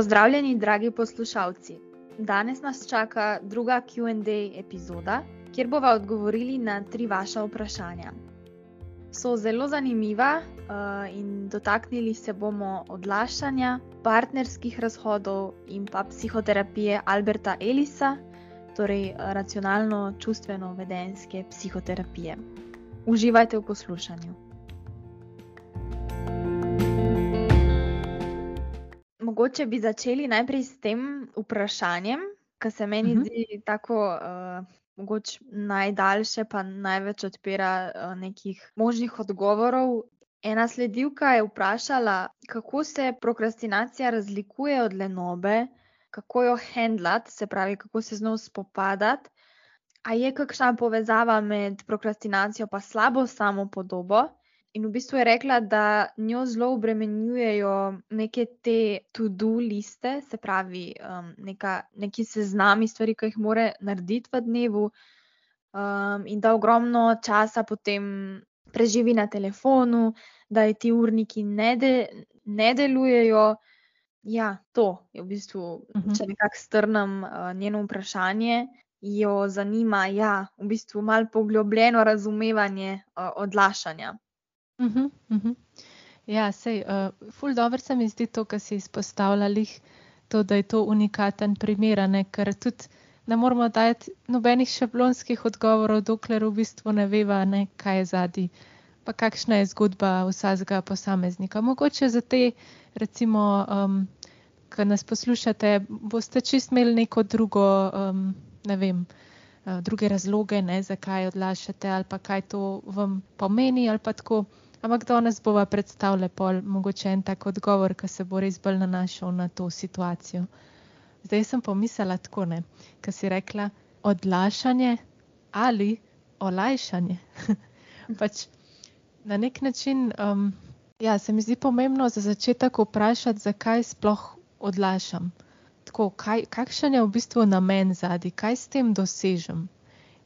Pozdravljeni, dragi poslušalci. Danes nas čaka druga QA epizoda, kjer bomo odgovorili na tri vaša vprašanja. So zelo zanimiva uh, in dotaknili se bomo odlašanja, partnerskih razhodov in pa psihoterapije Alberta Elisa, torej racionalno-čustveno-vedenske psihoterapije. Uživajte v poslušanju. Mogoče bi začeli najprej s tem vprašanjem, ki se meni uh -huh. zdi tako uh, mogoče najdaljše, pa največ odpira uh, nekih možnih odgovorov. Ena sledilka je vprašala, kako se prokrastinacija razlikuje od lenobe, kako jo handlati, se pravi, kako se z njo spopadati. A je kakšna povezava med prokrastinacijo in slabo samopodobo? In v bistvu je rekla, da njo zelo obremenjujejo neke te to-do liste, se pravi, um, neka, neki seznami stvari, ki jih mora narediti v dnevu, um, in da ogromno časa potem preživi na telefonu, da ji ti urniki ne, de, ne delujejo. Ja, to je v bistvu, uh -huh. če nekako strnem uh, njeno vprašanje. Jo zanima, ja, v bistvu malo poglobljeno razumevanje uh, odlašanja. Uh -huh, uh -huh. Ja, sej, uh, ful dobro se mi zdi to, kar si izpostavljali, to, da je to unikaten primer, ne? ker tudi ne moramo dati nobenih šablonskih odgovorov, dokler v bistvu ne veva, ne, kaj je zadnji, pa kakšna je zgodba vsakega posameznika. Mogoče za te, recimo, um, ki nas poslušate, boste čist imeli neko drugo, um, ne vem. Uh, druge razloge, ne, zakaj odlašate, ali pa kaj to vam pomeni, ali pa tako. Ampak danes bova predstavila pol mogoče en tak odgovor, ki se bo res bolj nanašal na to situacijo. Zdaj sem pomislila tako, ne, ki si rekla odlašanje ali olajšanje. pač na nek način, um, ja, se mi zdi pomembno za začetek vprašati, zakaj sploh odlašam. Tako, kaj, kakšen je v bistvu namen zadnji, kaj s tem dosežem.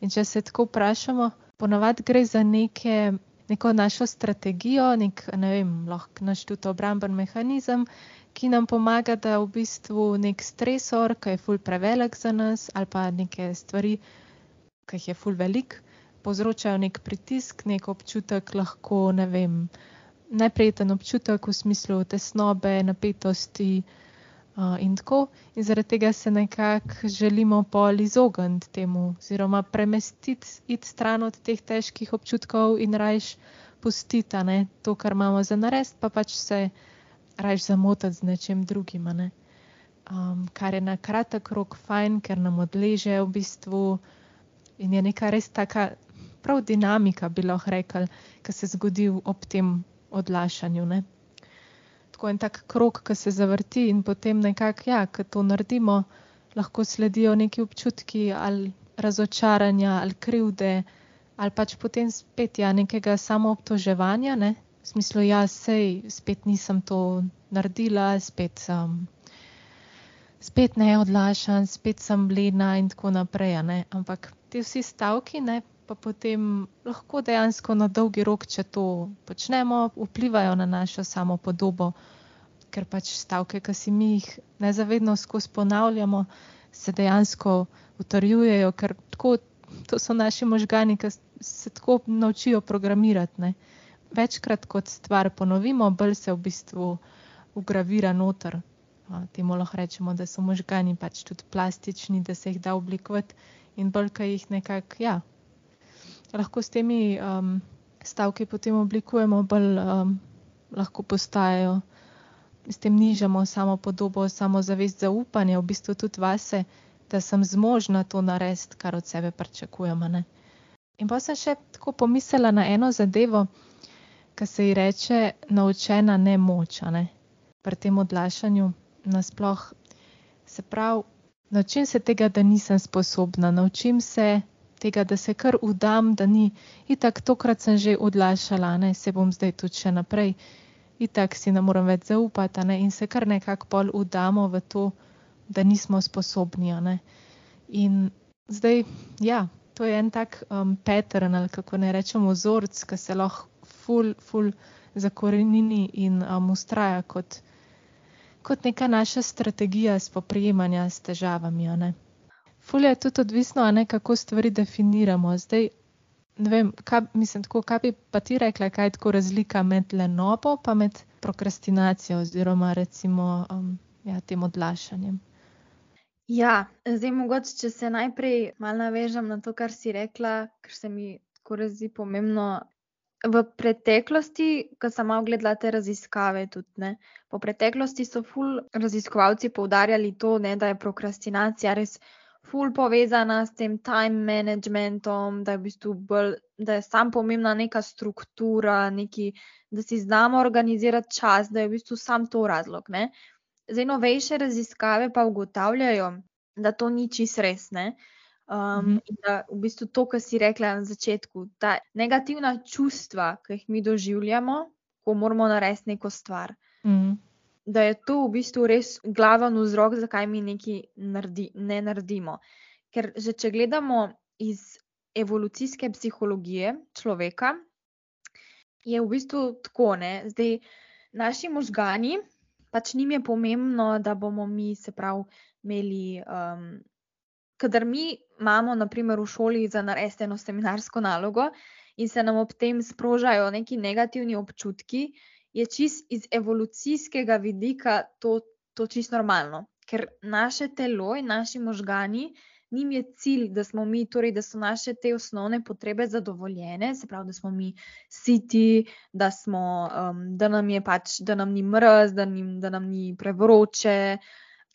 In če se tako vprašamo, ponavadi gre za neke neko našo strategijo, nek, ne vem, lahko naš tudi obramben mehanizem, ki nam pomaga, da v bistvu nek stresor, ki je ful prevelik za nas, ali pa neke stvari, ki jih je ful velik, povzročajo nek pritisk, nek občutek, lahko ne vem, neprijeten občutek v smislu tesnobe, napetosti. Uh, in tako, in zaradi tega se nekako želimo pol izogniti temu, oziroma premestiti iti stran od teh težkih občutkov in rajš pustiti ne, to, kar imamo za narediti, pa pač se rajš zamotiti z nečem drugim. Ne. Um, kar je na kratek rok fajn, ker nam odleže v bistvu in je neka res taka prav dinamika, bi lahko rekli, ki se zgodi ob tem odlašanju. Ne tako en tak krok, ki se zavrti in potem nekako, ja, ki to naredimo, lahko sledijo neki občutki ali razočaranja ali krivde, ali pač potem spet ja, nekega samoobtoževanja, ne? v smislu, ja, sej, spet nisem to naredila, spet sem. Um, spet ne odlašam, spet sem blina, in tako naprej. Ampak ti vsi stavki, ne, pa potem lahko dejansko na dolgi rok, če to počnemo, vplivajo na našo samo podobo, ker pač stavke, ki si mi jih nezavedno skozi ponavljamo, se dejansko utrjujejo, ker tako, to so naši možgani, ki se tako naučijo programirati. Ne. Večkrat kot stvar ponovimo, bolj se v bistvu ugravira noter. Temu lahko rečemo, da so možgani pač tudi plastični, da se jih da oblikovati in bolj, kaj jih nekako, ja, lahko s temi um, stavki potem oblikujemo, bolj um, lahko postajajo, s tem nižamo samo podobo, samo zavest, zaupanje v bistvu tudi vase, da sem zmožna to narediti, kar od sebe pričakujemo. Ne? In pa sem še tako pomislila na eno zadevo, ki se ji reče naučena nemoča, ne? pri tem odlašanju nasploh. Se pravi, naučim se tega, da nisem sposobna, naučim se tega, da se kar udam, da ni. Itak, tokrat sem že odlašala, ne se bom zdaj tudi še naprej. Itak si ne morem več zaupati, ne? in se kar nekako pol udamo v to, da nismo sposobni. Ne? In zdaj, ja, to je en tak um, pattern, ali kako ne rečemo, vzorc, ki se lahko ful, ful zakorenini in um, ustraja kot kot neka naša strategija spoprijemanja s težavami. Fulje je tudi odvisno, ne, kako stvari definiramo. Zdaj, ne vem, kaj, mislim, tako, kaj bi pa ti rekla, kaj je tako razlika med lenobo in med prokrastinacijo oziroma recimo um, ja, tem odlašanjem. Ja, zdaj mogoče, če se najprej malo navežem na to, kar si rekla, ker se mi tako razdi pomembno. V preteklosti, ko sem malo gledala te raziskave, tudi ne, po preteklosti so ful raziskovalci poudarjali to, ne, da je prokrastinacija res ful povezana s tem time managementom, da je v bistvu bolj, da je sam pomembna neka struktura, neki, da si znamo organizirati čas, da je v bistvu sam to razlog. Ne. Zdaj, novejše raziskave pa ugotavljajo, da to ni čist res. Ne. Um, in da v bistvu to, kar si rekla na začetku, ta negativna čustva, ki jih mi doživljamo, ko moramo narediti neko stvar. Mm da je to v bistvu res glaven vzrok, zakaj mi nekaj naredi, ne naredimo. Ker že če gledamo iz evolucijske psihologije človeka, je v bistvu tako, ne, zdaj naši možgani, pač njim je pomembno, da bomo mi se prav imeli. Um, Kadar mi imamo, naprimer, v šoli za narediti eno seminarsko nalogo in se nam ob tem sprožajo neki negativni občutki, je čist iz evolucijskega vidika to, to čist normalno. Ker naše telo in naši možgani, njim je cilj, da smo mi, torej, da so naše te osnovne potrebe zadovoljene, se pravi, da smo mi siti, da, smo, um, da nam je pač, da nam ni mrz, da, nim, da nam ni prevroče,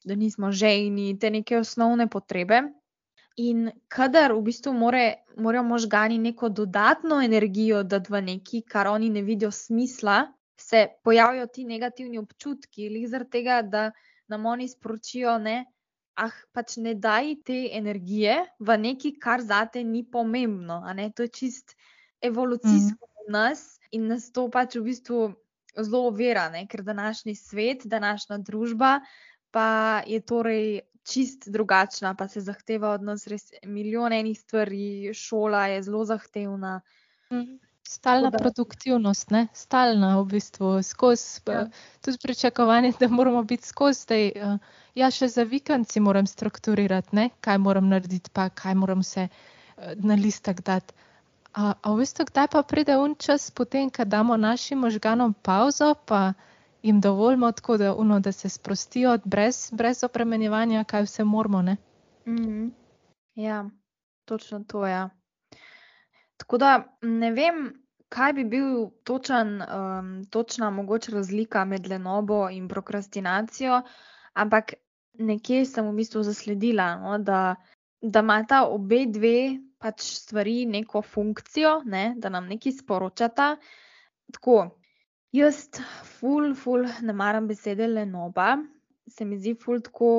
da nismo žejni, te neke osnovne potrebe. In kadar v bistvu more, morajo možgani neko dodatno energijo dati v neki, kar oni ne vidijo smisla, se pojavijo ti negativni občutki, ali zaradi tega, da nam oni sporočijo, da ah, pač ne daj te energije v nekaj, kar zate ni pomembno. To je čist evolucijsko mm. v nas in nas to pač v bistvu zelo ovira, ker današnji svet, današnja družba pa je torej. Čist drugačna, pa se zahteva od nas res milijon enih stvari, šola je zelo zahtevna. Mhm. Stalna produktivnost, ne? stalna v bistvu, skozi ja. tudi pričakovanje, da moramo biti skozi. Uh, eh, ja, še za vikend si moram strukturirati, ne? kaj moram narediti, pa kaj moram se uh, na listak dati. A, a v bistvu, kdaj pa pride un čas, potem, ko damo našim možganom pauzo, pa jim dovolimo tako, da, uno, da se sprostijo brez, brez opremenjevanja, kaj vse moramo. Mm -hmm. Ja, točno to je. Ja. Tako da ne vem, kaj bi bil točen, um, točna mogoče razlika med lenobo in prokrastinacijo, ampak nekje sem v bistvu zasledila, no, da, da imata obe dve pač stvari neko funkcijo, ne, da nam nekaj sporočata. Tako, jaz, ful, ful, ne maram besede lenoba, se mi zdi ful tako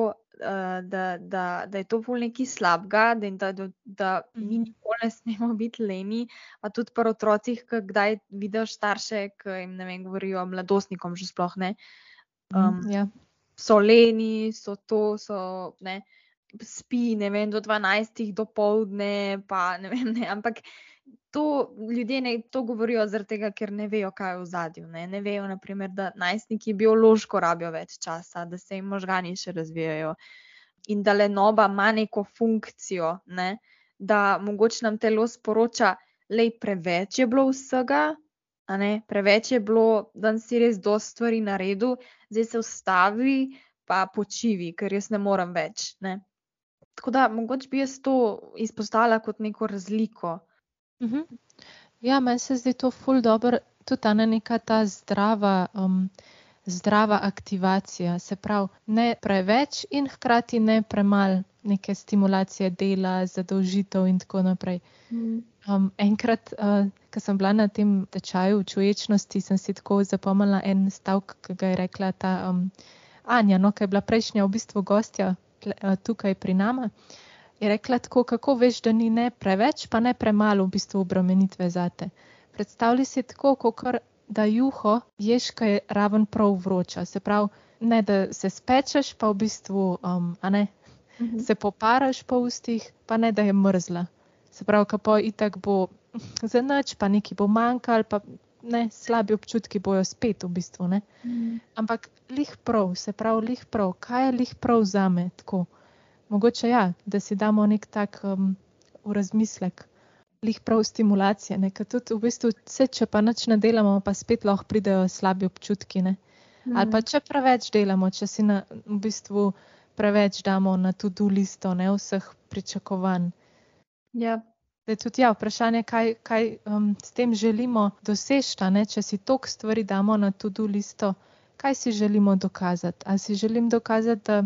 da, da, da je to bolj nekaj slabega, da, da, da mi mhm. nikoli ne smemo biti leni. Pa tudi pri otrocih, ki kdaj vidiš starše, ki jim ne vem, govorijo mladostnikom, že sploh ne. Um, ja. So leni, so to, so ne. Spi, ne vem, do 12, do povdne, pa ne vem, ne, ampak to ljudje ne to govorijo, tega, ker ne vejo, kaj je v zadju. Ne, ne vejo, naprimer, da najstniki biološko rabijo več časa, da se jim možgani še razvijajo in da le noba ima neko funkcijo, ne, da mogoče nam telo sporoča, da je preveč bilo vsega. Preveč je bilo, da si res dosti stvari naredil, zdaj se ustavi, pa počivi, ker jaz ne morem več. Ne. Tako da mogoče bi jaz to izpostavila kot neko razliko. Mhm. Ja, meni se zdi to ful dobro, tudi ta neka ta zdrava, um, zdrava aktivacija. Se pravi, ne preveč in hkrati ne premalo neke stimulacije dela, zadolžitev in tako naprej. Mhm. Um, enkrat, uh, ko sem bila na tem tečaju čuječnosti, sem si tako zapomnila en stavek, ki ga je rekla ta um, Anja, no, ki je bila prejšnja v bistvu gostja uh, tukaj pri nama je rekla tako, kako veš, da ni ne preveč, pa ne premalo v bistvu obremenitve zate. Predstavljaj si tako, kot da juho ješ, kaj je raven prav vroča. Se pravi, ne da se spečeš, pa v bistvu um, ne, mhm. se poparaš po ustih, pa ne da je mrzla. Se pravi, kako itak bo za noč, pa nekaj bo manjkalo, pa ne, slabi občutki bojo spet v bistvu. Mm. Ampak lih prav, se pravi, lih prav, kaj je lih prav za me tako? Mogoče ja, da si damo nek tak um, v razmislek, lih prav stimulacije, ker tudi v bistvu vse, če pa nič ne delamo, pa spet lahko pridejo slabi občutki. Mm. Ali pa če preveč delamo, če si na, v bistvu preveč damo na to-do listo, ne vseh pričakovanj. Ja. Da je tudi ja, vprašanje, kaj, kaj um, s tem želimo doseči. Če si toliko stvari damo na to-do listo, kaj si želimo dokazati? Ali si želim dokazati, da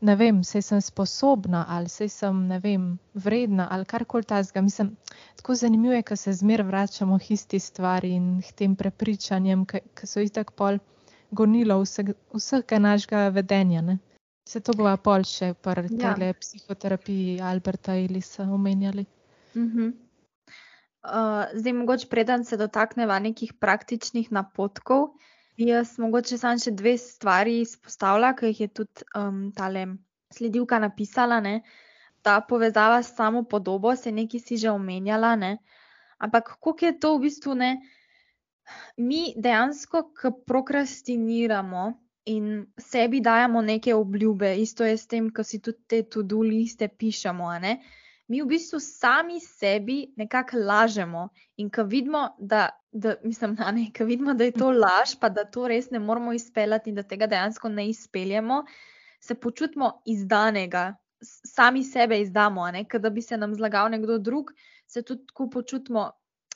ne vem, se sem sposobna ali se sem vem, vredna ali karkoli tasga. Mislim, tako zanimivo je, ker se zmer vračamo k isti stvari in k tem prepričanjem, ki so itak pol gonilo vsega, vsega našega vedenja. Ne? Se to bo pol še pri ja. tele psihoterapiji Alberta ali so omenjali. Uh -huh. uh, zdaj, mogoče preden se dotakneva nekih praktičnih napotkov, jaz mogoče samo še dve stvari izpostavlja, ki jih je tudi um, tale sledilka napisala. Ne? Ta povezava s samo podobo, se nekaj si že omenjala, ne? ampak kako je to v bistvu ne? Mi dejansko, ko prokrastiniramo, in sebi dajemo neke obljube, isto je s tem, ko si tudi te to-do liste pišemo. Mi v bistvu sami sebi nekako lažemo in ko vidimo, da, da, mislim, ne, vidimo, da je to laž, pa da to res ne moramo izpeljati in da tega dejansko ne izpeljemo, se počutimo izdanega, sami sebe izdamo, ker da bi se nam zlagal nekdo drug, se tudi tako počutimo,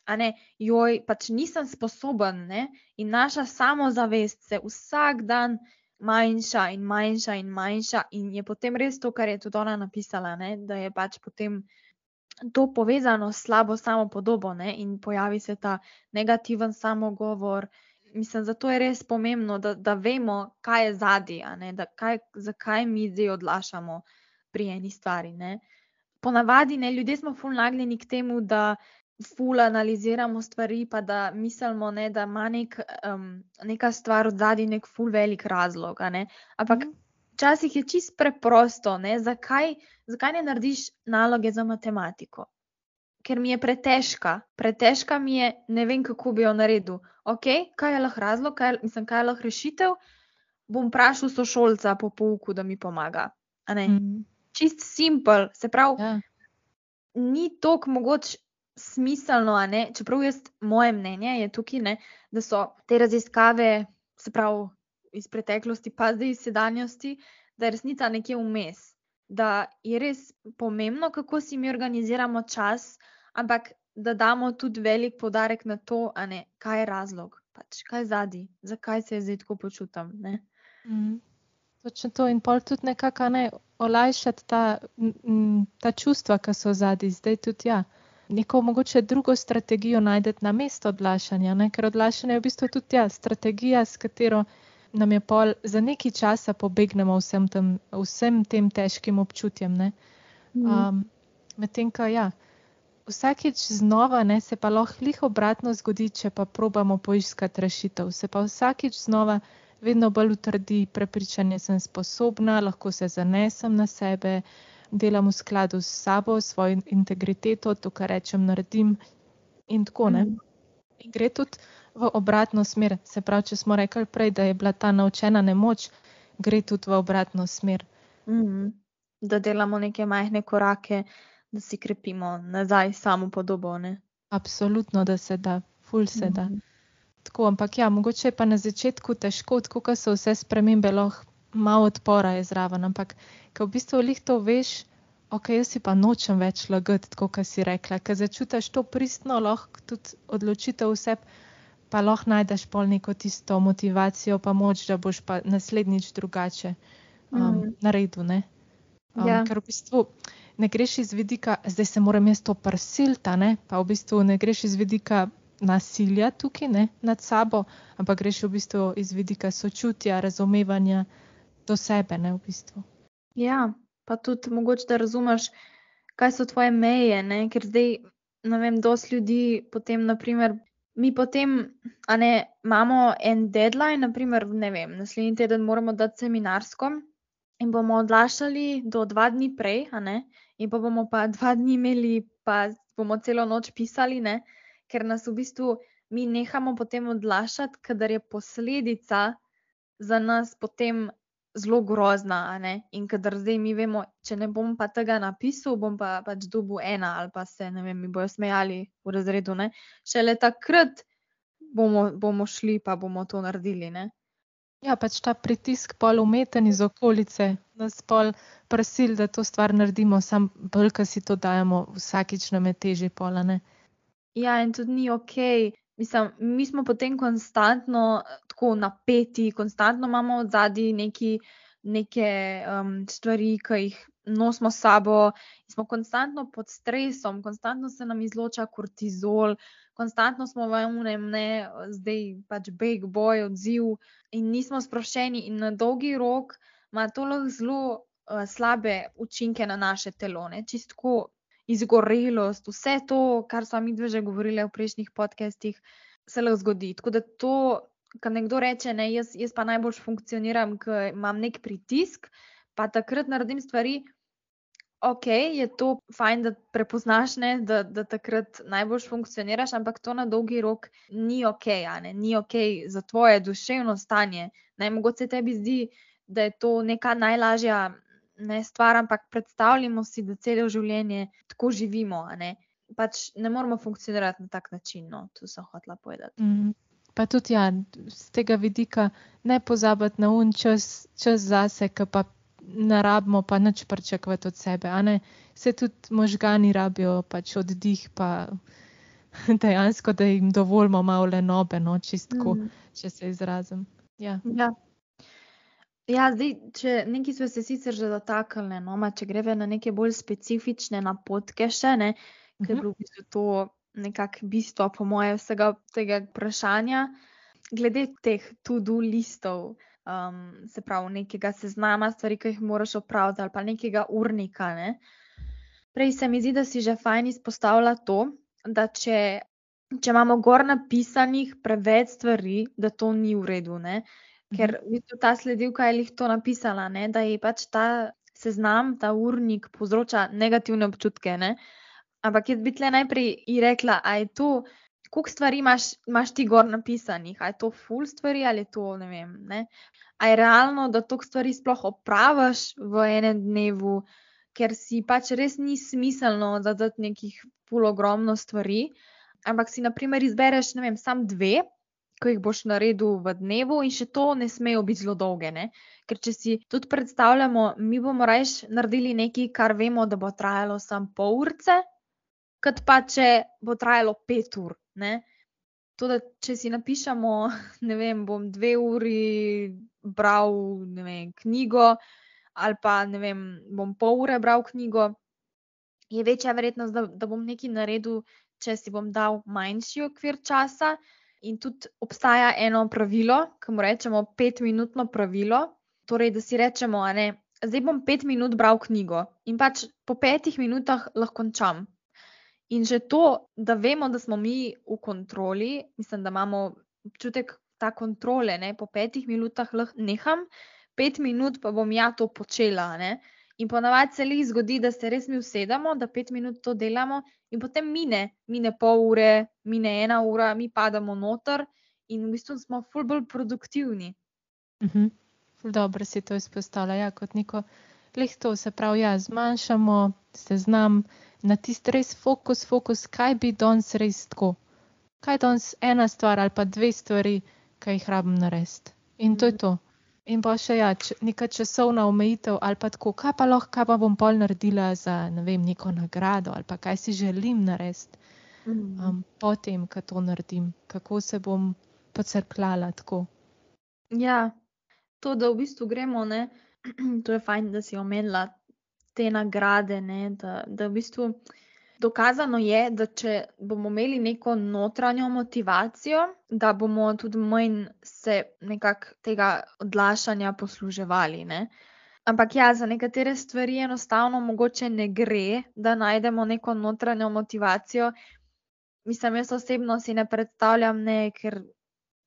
a ne, joj, pač nisem sposoben. Ne? In naša samozavest se vsak dan manjša in manjša in manjša, in je potem res to, kar je tudi ona napisala, ne? da je pač potem to povezano s slabo samopodobo ne? in pojavi se ta negativen samogovor. Mislim, zato je res pomembno, da, da vemo, kaj je zadnji, zakaj mi zdaj odlašamo pri eni stvari. Ne? Ponavadi, ne, ljudje smo fulnagljeni k temu, da ful analiziramo stvari, pa da mislimo, ne, da ima nek, um, neka stvar od zadaj nek ful velik razlog. Ampak mhm. Včasih je čist preprosto, ne, zakaj, zakaj ne narediš naloge za matematiko? Ker mi je pretežka, pretežka mi je, ne vem, kako bi jo naredil. Ok, kaj je lahko razlog, kaj, mislim, kaj je lahko rešitev? Bom vprašal sošolca po pouku, da mi pomaga. Mm. Čist simpel, se pravi. Ja. ni toliko mogoče smiselno, čeprav jaz, moje mnenje je tukaj, ne, da so te raziskave, se pravi iz preteklosti, pa zdaj iz sedanjosti, da je resnica nekje vmes. Da je res pomembno, kako si mi organiziramo čas, ampak da damo tudi velik podarek na to, ne, kaj je razlog, pač, kaj je zadnji, zakaj se zdaj tako počutim. Mm. Točno to in pol tudi nekako ne olajšati ta, ta čustva, ki so zadnji, zdaj tudi ja neko mogoče drugo strategijo najdete na mesto odlašanja, ne? ker odlašanje je v bistvu tudi ja, strategija, s katero nam je pol za nekaj časa pobegnemo vsem tem, vsem tem težkim občutjem. Mhm. Um, Medtem, ko ja, vsakeč znova ne, se pa lahko lih obratno zgodi, če pa probamo poiskati rešitev. Se pa vsakeč znova vedno bolj utrdi prepričanje, da sem sposobna, lahko se zanesem na sebe delam v skladu s sabo, svojo integriteto, to, kar rečem, naredim in tako naprej. Mm. In gre tudi v obratno smer. Se pravi, če smo rekli prej, da je bila ta naučena nemoč, gre tudi v obratno smer. Mm. Da delamo neke majhne korake, da si krepimo nazaj samo podobo. Ne? Absolutno, da se da, ful se mm. da. Tako, ampak ja, mogoče je pa na začetku težko, tako so vse spremembe lahko malo odpora je zraven, ampak ko v bistvu lih to veš, ok, jaz si pa nočem več lagati, tako kot si rekla, ker začutiš to pristno, lahko tudi odločitev vse, pa lahko najdeš pol neko tisto motivacijo, pa moč, da boš pa naslednjič drugače um, mm. naredil. Ne? Um, ja. Ker v bistvu ne greš iz vidika, zdaj se moram jaz to prsilta, ne? pa v bistvu ne greš iz vidika nasilja tukaj ne? nad sabo, ampak greš v bistvu iz vidika sočutja, razumevanja do sebe, ne v bistvu. Ja, pa tudi mogoče, da razumeš, kaj so tvoje meje, ne? ker zdaj, ne vem, dosti ljudi potem, naprimer, mi potem, a ne, imamo en deadline, naprimer, ne vem, naslednji teden moramo dati seminarsko in bomo odlašali do dva dni prej, a ne, in pa bomo pa dva dni imeli, pa bomo celo noč pisali, ne, ker nas v bistvu mi nehamo potem odlašati, kadar je posledica za nas potem zelo grozna. In kadar zdaj mi vemo, če ne bom pa tega napisal, bom pa pač dobil ena ali pa se ne vem, mi bojo smejali v razredu. Ne? Šele takrat bomo, bomo šli, pa bomo to naredili. Ne? Ja, pač ta pritisk pol umeten iz okolice, nas pol prasil, da to stvar naredimo, sam bolj, ki si to dajemo, vsakič nam je teže polane. Ja, in tudi ni ok. Mislim, mi smo potem konstantno tako napeti, konstantno imamo od zadaj neki, neke um, stvari, ki jih nosimo s sabo, smo konstantno pod stresom, konstantno se nam izloča kortizol, konstantno smo v enem, ne, zdaj pač big boy odziv in nismo sproščeni, in na dolgi rok ima to lahko zelo uh, slabe učinke na naše telo, čistko izgorelost, vse to, kar smo mi dve že govorili v prejšnjih podcestih, se lahko zgodi. Tako da to, kar nekdo reče, ne, jaz, jaz pa najbolj funkcioniram, ker imam nek pritisk, pa takrat naredim stvari ok, je to fajn, da prepoznaš, ne, da, da takrat najbolj funkcioniraš, ampak to na dolgi rok ni ok, ne, ni ok za tvoje duševno stanje. Naj mogoče tebi zdi, da je to neka najlažja ne, stvar, ampak predstavljamo si, da celo življenje tako živimo. Ne. Pač ne moramo funkcionirati na tak način. No, to sem hotela povedati. Mm -hmm. Pa tudi ja, z tega vidika ne pozabiti na un čas, čas zase, ki pa ne rabimo pa nič pričakovati od sebe. Se tudi možgani rabijo pač oddih, pa dejansko, da jim dovolimo malo le nobe, no, čistko, mm. če se izrazim. Ja. Ja. Ja, zdaj, če nekaj smo se sicer že dotaknili, no, če greve na neke bolj specifične napotke, še ne, ker je mhm. bilo v bistvu to nekako bistvo, po mojem, vsega tega vprašanja. Glede teh to-do listov, um, se pravi, nekega seznama stvari, ki jih moraš opraviti, ali pa nekega urnika. Ne? Prej se mi zdi, da si že fajn izpostavlja to, da če, če imamo gor napisanih preveč stvari, da to ni v redu. Ne? Ker v bistvu ta sledilka je jih to napisala, ne? da je pač ta seznam, ta urnik povzroča negativne občutke. Ne? Ampak jaz bi tle najprej rekla, a je to koliko stvari imaš, imaš ti gor napisanih, ali je to full stvari ali je to ne vem. Ne? A je realno, da toliko stvari sploh opraviš v enem dnevu, ker si pač res ni smiselno zadati nekih full ogromno stvari, ampak si naprimer izbereš, ne vem, sam dve. Ko jih boš naredil v dnevu, in še to ne smejo biti zelo dolge. Ne? Ker če si tudi predstavljamo, mi bomo rajš naredili nekaj, kar vemo, da bo trajalo samo pol ure, kot pa če bo trajalo pet ur. Tudi, če si napišemo, ne vem, bom dve uri bral vem, knjigo, ali pa ne vem, bom pol ure bral knjigo, je večja verjetnost, da, da bom nekaj naredil, če si bom dal manjši okvir časa. In tudi obstaja eno pravilo, ki mu rečemo petminutno pravilo. Torej, da si rečemo, da zdaj bom pet minut bral knjigo in pač po petih minutah lahko končam. In že to, da vemo, da smo mi v kontroli, mislim, da imamo občutek ta kontrole, ne? po petih minutah lahko neham, pet minut pa bom ja to počela. Ne? In ponavadi se jih zgodi, da se res mi usedemo, da pet minut to delamo, in potem mine, mine pol ure, mine ena ura, mi padamo noter in v bistvu smo ful bolj produktivni. Mhm. Dobro si to izpostavlja, ja, kot neko lehto, se pravi, ja, zmanjšamo seznam na tisti res fokus, fokus, kaj bi danes res tako. Kaj je danes ena stvar ali pa dve stvari, ki jih rabim narediti. In to je to. In pa še ja, neka časovna omejitev ali pa tako, kaj pa lahko, kaj pa bom pol naredila za ne vem, neko nagrado ali pa kaj si želim narediti. Mhm. Um, potem, ko to naredim, kako se bom pocrkljala tako. Ja, to, da v bistvu gremo, ne, to je fajn, da si omenila te nagrade. Ne, da, da v bistvu dokazano je, da če bomo imeli neko notranjo motivacijo, da bomo tudi manj se nekako tega odlašanja posluževali. Ne. Ampak ja, za nekatere stvari enostavno mogoče ne gre, da najdemo neko notranjo motivacijo. Mislim, jaz osebno si ne predstavljam, ne, ker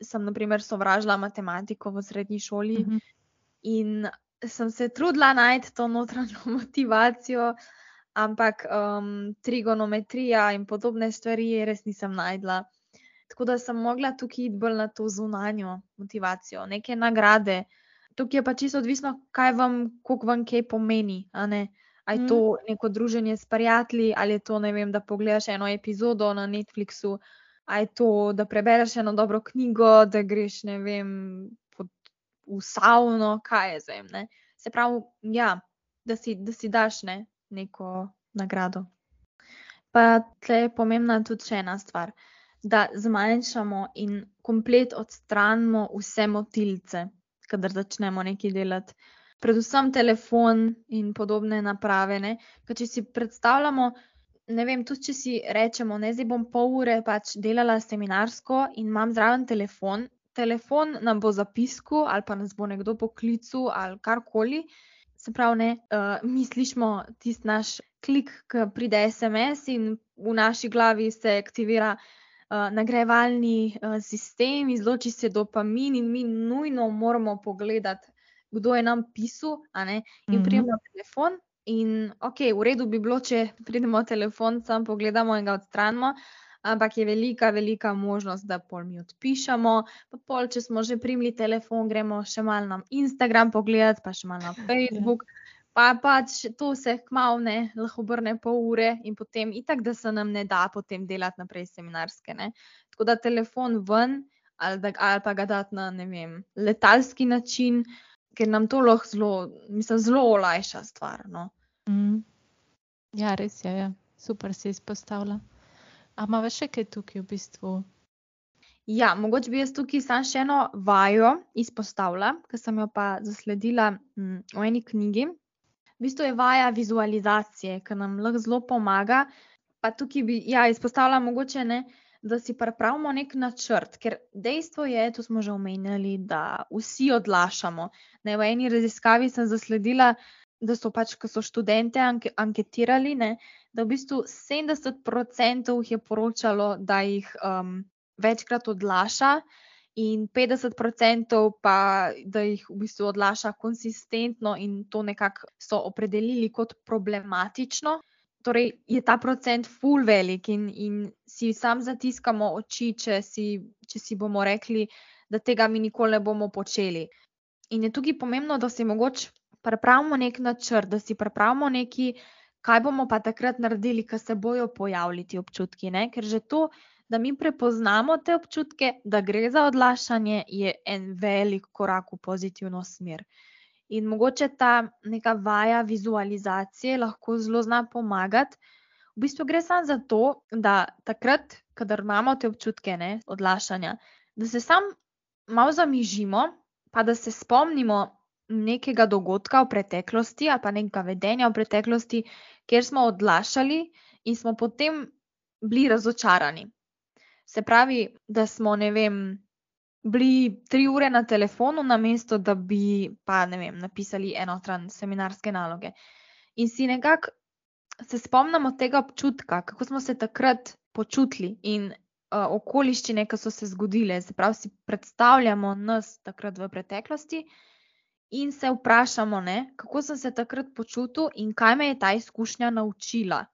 sem, na primer, sovražila matematiko v srednji šoli. Uh mhm. -huh. In sem se trudila najti to notranjo motivacijo, ampak um, trigonometrija in podobne stvari res nisem najdla. Tako da sem mogla tukaj iti bolj na to zunanjo motivacijo, neke nagrade. Tukaj je pa čisto odvisno, kaj vam, koliko vam kaj pomeni. Ali je to mm. neko druženje s prijatelji, ali je to, vem, da pogledaš eno epizodo na Netflixu, ali je to, da prebereš eno dobro knjigo, da greš, ne vem, v savno, kaj je zdaj. Se pravi, ja, da si, da si daš ne, neko nagrado. Pa tle je pomembna tudi še ena stvar, da zmanjšamo in komplet odstranimo vse motilce, kadar začnemo nekaj delati. Predvsem telefon in podobne naprave. Ker če si predstavljamo, ne vem, tudi če si rečemo, ne zdaj bom pol ure pač delala seminarsko in imam zraven telefon, telefon nam bo zapisku ali pa nas bo nekdo poklical ali karkoli. Se pravi, ne, uh, mi slišimo tisti naš klik, ki pride SMS, in v naši glavi se aktivira uh, nagrajevalni uh, sistem, izloči se dopamin, in mi nujno moramo pogledati, kdo je nam pisal, in mm -hmm. prijemo telefon. In ok, v redu bi bilo, če pridemo telefon, sam pogledamo in ga odstranimo ampak je velika, velika možnost, da pol mi odpišemo. Pa pol, če smo že primili telefon, gremo še malo na Instagram pogledati, pa še malo na. Facebook. Pa pač to se kmavne, lahko obrne pol ure in potem itak, da se nam ne da potem delati naprej seminarske. Ne? Tako da telefon ven ali, da, ali pa ga dati na vem, letalski način, ker nam to lahko zelo, mislim, zelo olajša stvar. No? Mm. Ja, res je, ja. super se izpostavlja. Ampak še kaj tukaj v bistvu? Ja, mogoče bi jaz tukaj samo še eno vajo izpostavila, ki sem jo pa zasledila m, v eni knjigi. V bistvu je vaja vizualizacije, ki nam lahko zelo pomaga. Pa tukaj bi ja, izpostavila mogoče ne. Da si pripravimo nek načrt, ker dejstvo je, to smo že omenjali, da vsi odlašamo. Ne, v eni raziskavi sem zasledila, da so pač, ko so študente anke, anketirali, ne, da v bistvu 70% jih je poročalo, da jih um, večkrat odlaša, in 50% pa, da jih v bistvu odlaša konsistentno in to nekako so opredelili kot problematično. Torej, je ta procent full velik in, in si sam zatiskamo oči, če si, če si bomo rekli, da tega mi nikoli ne bomo počeli. In je tukaj pomembno, da si mogoče pripravimo nek načrt, da si pripravimo neki, kaj bomo pa takrat naredili, ko se bojo pojavili ti občutki. Ne? Ker že to, da mi prepoznamo te občutke, da gre za odlašanje, je en velik korak v pozitivno smer. In mogoče ta neka vaja vizualizacije lahko zelo zna pomagati. V bistvu gre samo za to, da takrat, kadar imamo te občutke ne, odlašanja, da se sam malo zamižimo, pa da se spomnimo, nekega dogodka v preteklosti ali pa nekega vedenja v preteklosti, kjer smo odlašali in smo potem bili razočarani. Se pravi, da smo, vem, bili tri ure na telefonu, namesto da bi pa, ne vem, napisali eno stran seminarske naloge. In si nekako se spomnimo tega občutka, kako smo se takrat počutili in uh, okoliščine, ki so se zgodile. Se pravi, si predstavljamo nas takrat v preteklosti in se vprašamo, ne, kako sem se takrat počutil in kaj me je ta izkušnja naučila.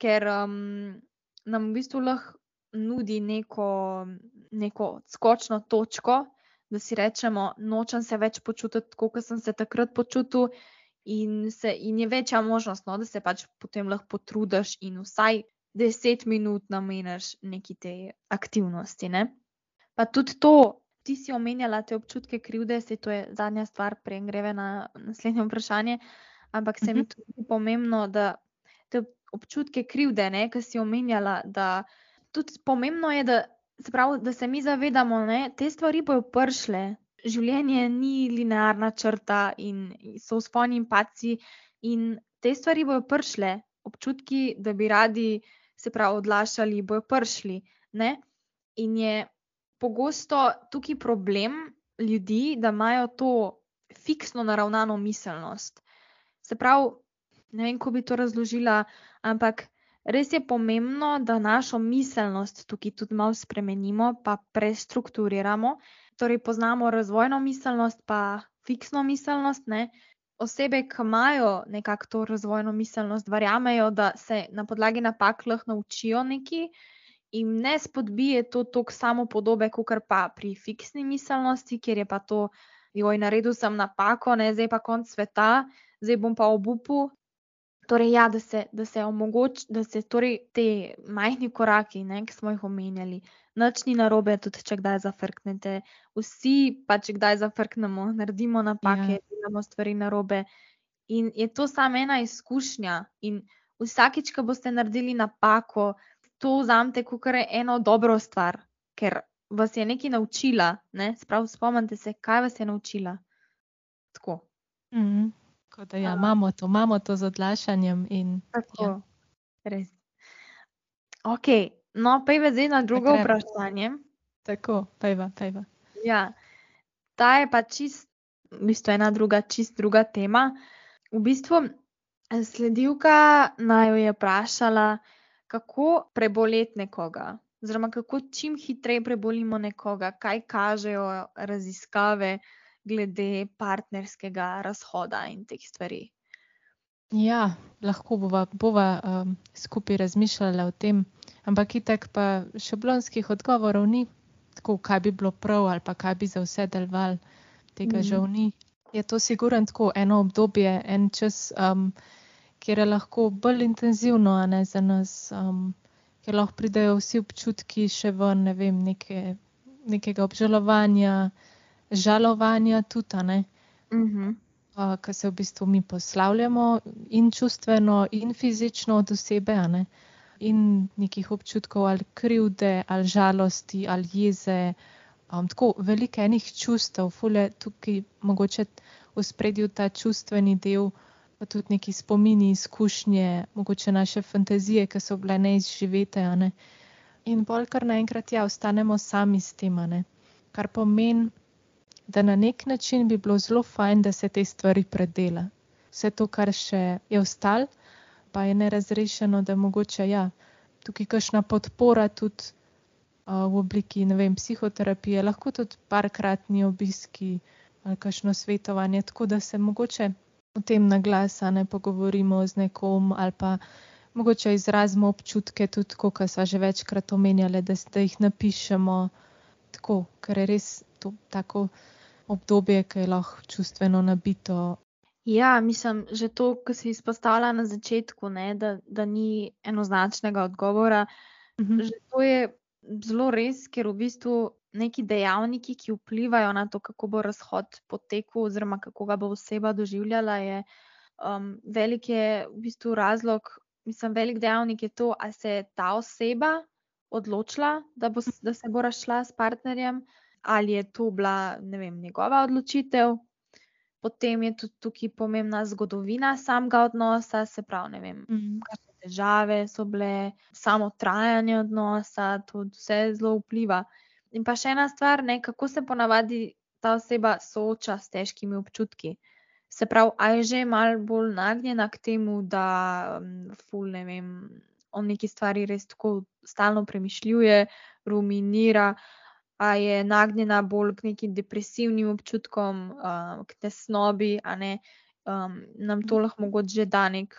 Ker um, nam v bistvu lahko nudi neko, neko skočno točko, da si rečemo, nočem se več počutiti tako, kot sem se takrat počutil, in, se, in je večja možnost, no, da se pač potem lahko potrudiš in vsaj deset minut nameniš neki te aktivnosti. Ne? Pa tudi to, ti si omenjala te občutke krivde, se to je zadnja stvar, prej greve na naslednje vprašanje. Ampak se mi mhm. tudi pomembno, da te občutke krivde, ne, ki si omenjala, da tudi pomembno je, da se, pravi, da se mi zavedamo, da te stvari bojo pršle. Življenje ni linearna črta in so sponi in paci, in te stvari bojo pršle, občutki, da bi radi se pravi odlašali, bojo pršli. Ne? In je pogosto tukaj problem ljudi, da imajo to fiksno naravnano miselnost. Se pravi, ne vem, kako bi to razložila, ampak res je pomembno, da našo miselnost tukaj tudi malo spremenimo, pa prestrukturiramo. Torej, poznamo razvojno miselnost, pa fiksno miselnost. Ne? Osebe, ki imajo nekako to razvojno miselnost, verjamejo, da se na podlagi napak lahko naučijo nekaj jim ne spodbije to tok samo podobe, kot pa pri fiksni miselnosti, kjer je pa to, joj, naredil sem napako, ne, zdaj pa konc sveta, zdaj bom pa obupu. Torej, ja, da se, da se omogoči, da se torej te majhni koraki, ne, ki smo jih omenjali, noč ni narobe, tudi če kdaj zafrknete. Vsi pa če kdaj zafrknemo, naredimo napake, ja. delamo stvari narobe. In je to samo ena izkušnja. In vsakič, ko boste naredili napako, to vzamete kot eno dobro stvar, ker vas je nekaj naučila. Ne? Sprav, spomnite se, kaj vas je naučila. Tako. Mm -hmm. Tako da ja, imamo to, imamo to z odlašanjem. In, tako, ja. res. Ok, no, pejva zdaj na drugo Potreba. vprašanje. Tako, pejva, pejva. Ja, ta je pa čist, v bistvu ena druga, čist druga tema. V bistvu sledilka naj jo je vprašala, kako preboleti nekoga. Oziroma, kako čim hitreje prebolimo nekoga, kaj kažejo raziskave, glede partnerskega razhoda in teh stvari. Ja, lahko bova, bova um, skupaj razmišljala o tem, ampak itek pa šablonskih odgovorov ni, tako kaj bi bilo prav ali pa kaj bi za vse deloval, tega mm. žal ni. Je to sigurno tako eno obdobje, en čas, um, kjer je lahko bolj intenzivno, a ne za nas, um, kjer lahko pridejo vsi občutki še ven, ne vem, neke, nekega obžalovanja žalovanja tudi, ne. Uh -huh. uh, Ker se v bistvu mi poslavljamo in čustveno, in fizično od osebe, ne. In nekih občutkov ali krivde, ali žalosti, ali jeze. Um, tako veliko enih čustev, fulje tukaj mogoče v spredju ta čustveni del, pa tudi neki spomini, izkušnje, mogoče naše fantazije, ki so bile neizživete, ne. In bolj kar naenkrat, ja, ostanemo sami s tem. Kar pomeni, da na nek način bi bilo zelo fajn, da se te stvari predela. Vse to, kar še je ostalo, pa je nerazrešeno, da mogoče ja, tukaj kakšna podpora tudi uh, v obliki, vem, psihoterapije, lahko tudi parkratni obiski ali kakšno svetovanje, tako da se mogoče o tem na glas ne pogovorimo z nekom ali pa mogoče izrazimo občutke, tudi kot smo že večkrat omenjali, da, da jih napišemo tako, ker je res to tako obdobje, ki je lahko čustveno nabito. Ja, mislim, že to, kar si izpostavila na začetku, ne, da, da ni enoznačnega odgovora. Mhm. Že to je zelo res, ker v bistvu neki dejavniki, ki vplivajo na to, kako bo razhod potekel, oziroma kako ga bo oseba doživljala, je um, velik je v bistvu razlog. Mislim, velik dejavnik je to, ali se je ta oseba odločila, da, bo, da se bo razšla s partnerjem, ali je to bila vem, njegova odločitev. Potem je tudi tukaj pomembna zgodovina samega odnosa, se pravi, ne vem, mm. kakšne težave so bile, samo trajanje odnosa, to vse zelo vpliva. In pa še ena stvar, ne, kako se ponavadi ta oseba sooča s težkimi občutki. Se pravi, a je že mal bolj nagnjena k temu, da um, ful, ne vem, o neki stvari res tako stalno premišljuje, ruminira, a je nagnjena bolj k nekim depresivnim občutkom, uh, k tesnobi, a ne um, nam to lahko mogoče da nek,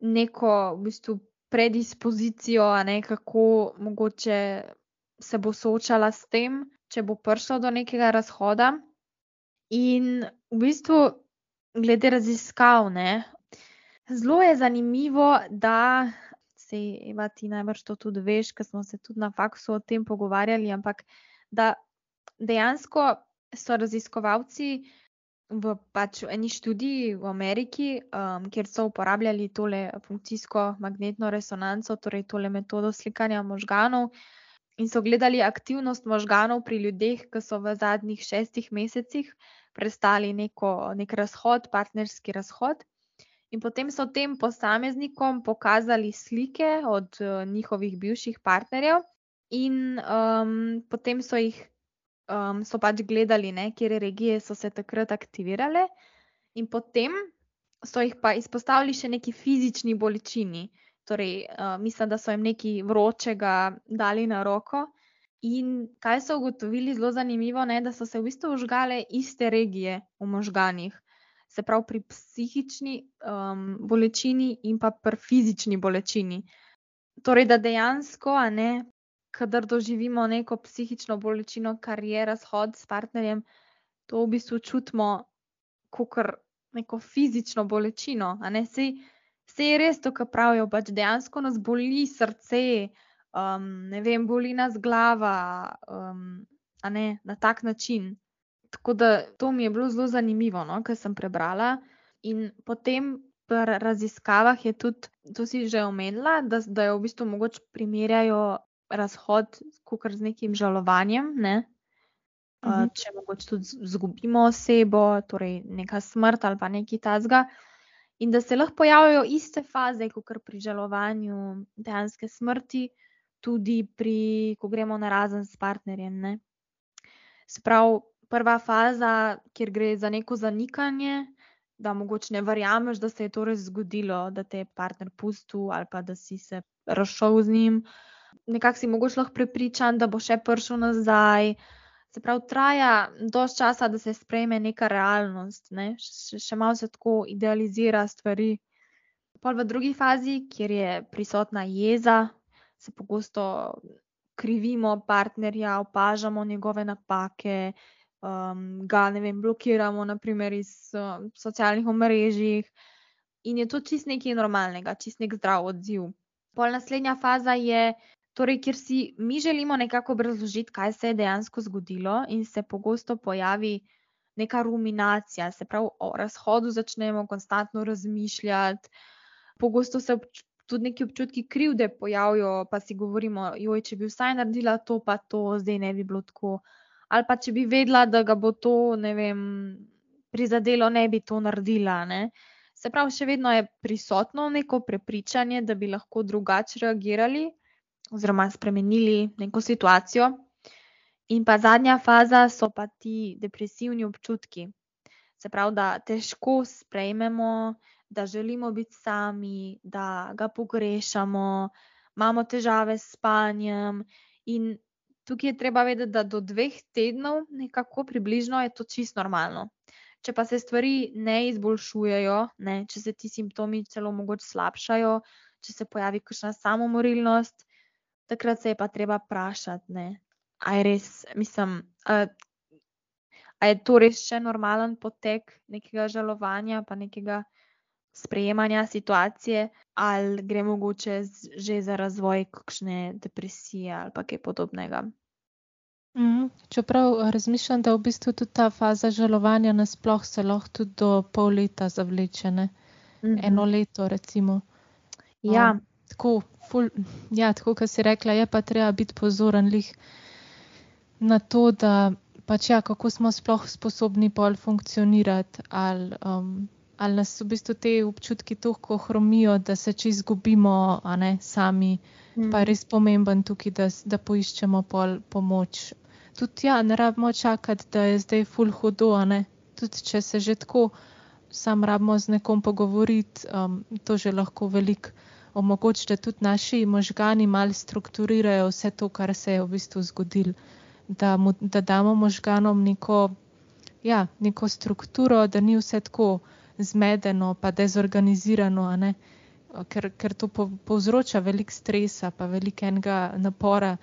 neko v bistvu predispozicijo, a ne kako mogoče se bo soočala s tem, če bo prišlo do nekega razhoda. In v bistvu, glede raziskav, ne, zelo je zanimivo, da se, Eva, ti najbrž to tudi veš, ker smo se tudi na faksu o tem pogovarjali, ampak da dejansko so raziskovalci v pač eni študiji v Ameriki, um, kjer so uporabljali tole funkcijsko magnetno resonanco, torej tole metodo slikanja možganov, in so gledali aktivnost možganov pri ljudeh, ki so v zadnjih šestih mesecih prestali neko, nek razhod, partnerski razhod. In potem so tem posameznikom pokazali slike od uh, njihovih bivših partnerjev, In um, potem so jih um, so pač gledali, kje regije so se takrat aktivirale, in potem so jih pa izpostavili še neki fizični bolečini. Torej, uh, mislim, da so jim nekaj vročega dali na roko. In kaj so ugotovili, zelo zanimivo, je, da so se v bistvu užgale iste regije v možganjih. Se pravi, pri psihični um, bolečini in pa pri fizični bolečini. Torej, da dejansko, a ne, kadar doživimo neko psihično bolečino, kar je razhod s partnerjem, to v bistvu čutimo kot neko fizično bolečino. Sej, sej je res to, kar pravijo, pač dejansko nas boli srce, um, ne vem, boli nas glava, um, ne, na tak način. Tako da to mi je bilo zelo zanimivo, no, kar sem prebrala. In potem pri raziskavah je tudi, to si že omenila, da, da jo v bistvu mogoče primerjajo razhod kot z nekim žalovanjem. Ne? Uh, uh. Če mogoče tudi izgubimo osebo, torej neka smrt ali pa nekaj tasga. In da se lahko pojavljajo iste faze, kot pri žalovanju dejanske smrti, tudi pri, ko gremo na razen s partnerjem. Sprav, prva faza, kjer gre za neko zanikanje, da mogoče ne verjameš, da se je to res zgodilo, da te je partner pustil ali pa da si se razšel z njim. Nekako si mogoče lahko prepričan, da bo še prišel nazaj. Se pravi, traja dož časa, da se sprejme neka realnost, ne? še, še malo se tako idealizira stvari. Pol v drugi fazi, kjer je prisotna jeza, se pogosto krivimo partnerja, opažamo njegove napake, um, ga ne vem, blokiramo, naprimer iz uh, socialnih omrežij. In je to čist nekaj normalnega, čist nek zdrav odziv. Pol naslednja faza je, torej, kjer si mi želimo nekako obrazložiti, kaj se je dejansko zgodilo, in se pogosto pojavi neka ruminacija, se pravi, o razhodu začnemo konstantno razmišljati, pogosto se obč tudi neki občutki krivde pojavijo, pa si govorimo, joj, če bi vsaj naredila to, pa to, zdaj ne bi bilo tako ali pa če bi vedela, da ga bo to, vem, prizadelo, ne bi to naredila. Ne? Se pravi, še vedno je prisotno neko prepričanje, da bi lahko drugače reagirali oziroma spremenili neko situacijo. In pa zadnja faza so pa ti depresivni občutki. Se pravi, da težko sprejmemo, da želimo biti sami, da ga pogrešamo, imamo težave s spanjem in Tukaj je treba vedeti, da do dveh tednov, nekako približno, je to čisto normalno. Če pa se stvari ne izboljšujejo, ne, če se ti simptomi celo mogoče slabšajo, če se pojavi kakšna samomorilnost, takrat se je pa treba vprašati, ali je res, mislim, ali je to res še normalen potek nekega žalovanja, pa nekega sprejemanja situacije, ali gre mogoče že za razvoj kakšne depresije ali pa kaj podobnega. Mhm. Čeprav razmišljam, da v bistvu tudi ta faza žalovanja nasploh se lahko tudi do pol leta zavleče, ne? Mhm. eno leto recimo. Ja. Um, tako, ful, ja, tako kot si rekla, je pa treba biti pozoren lih na to, da pač ja, kako smo sploh sposobni pol funkcionirati ali um, ali nas v bistvu te občutki tako hromijo, da se če izgubimo, a ne sami. Mm. Pa je res pomemben tukaj, da, da poiščemo pol pomoč. Tudi ja, ne rabimo čakati, da je zdaj full hudo, a ne. Tudi če se že tako sam rabimo z nekom pogovoriti, um, to že lahko veliko omogoči, da tudi naši možgani mal strukturirajo vse to, kar se je v bistvu zgodilo. Da, mu, da damo možganom neko, ja, neko strukturo, da ni vse tako zmedeno, pa dezorganizirano, ker, ker to povzroča veliko stresa, pa veliko enega napora,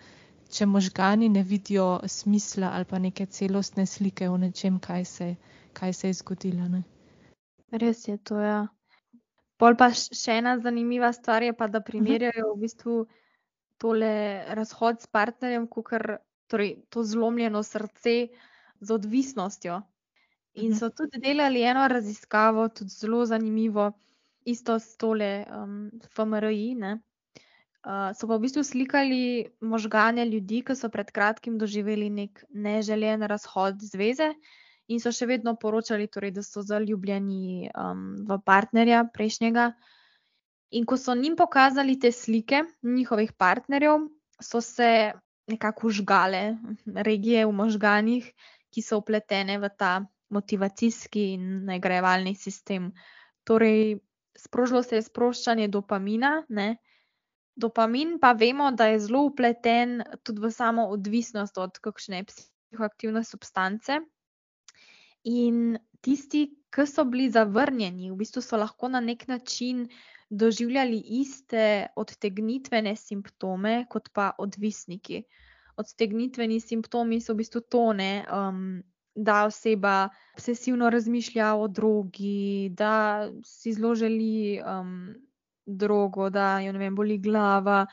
če možgani ne vidijo smisla ali pa neke celostne slike o nečem, kaj se, kaj se je zgodilo. Ne? Res je to. Ja. Pol pa še ena zanimiva stvar je, pa, da mhm. primerjajo v bistvu tole razhod s partnerjem, kot torej, to zlomljeno srce z odvisnostjo. In so tudi delali eno raziskavo, tudi zelo zanimivo, isto s tole um, FMRI. Uh, so pa v bistvu slikali možgane ljudi, ki so pred kratkim doživeli nek neželen razhod zveze in so še vedno poročali, torej, da so zaljubljeni um, v partnerja prejšnjega. In ko so njim pokazali te slike njihovih partnerjev, so se nekako užgale regije v možganih, ki so upletene v ta motivacijski in nagrajevalni sistem. Torej, sprožilo se je sproščanje dopamina. Ne? Dopamin pa vemo, da je zelo upleten tudi v samo odvisnost od kakšne psihoaktivne substance. In tisti, ki so bili zavrnjeni, v bistvu so lahko na nek način doživljali iste odtegnitvene simptome kot pa odvisniki. Odtegnitveni simptomi so v bistvu tone, um, da oseba obsesivno razmišlja o drogi, da si zelo želi um, drogo, da jo vem, boli glava,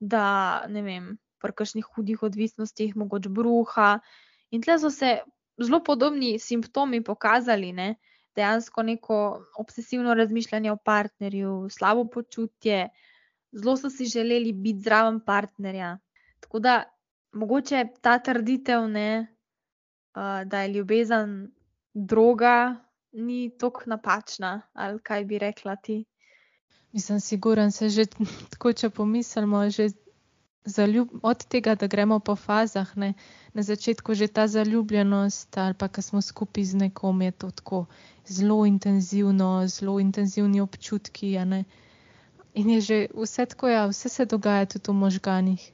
da ne vem, pri kakšnih hudih odvisnostih, mogoče bruha. In tle so se zelo podobni simptomi pokazali, ne? dejansko neko obsesivno razmišljanje o partnerju, slabo počutje, zelo so si želeli biti zraven partnerja. Tako da mogoče ta trditev, ne, uh, da je ljubezen droga, ni tako napačna, ali kaj bi rekla ti. Mislim, siguren se že tako, če pomislimo, že zaljub, od tega, da gremo po fazah, ne, na začetku že ta zaljubljenost, ali pa ko smo skupaj z nekom, je to tako zelo intenzivno, zelo intenzivni občutki. In je že vse tako, ja, vse se dogaja tudi v možganjih,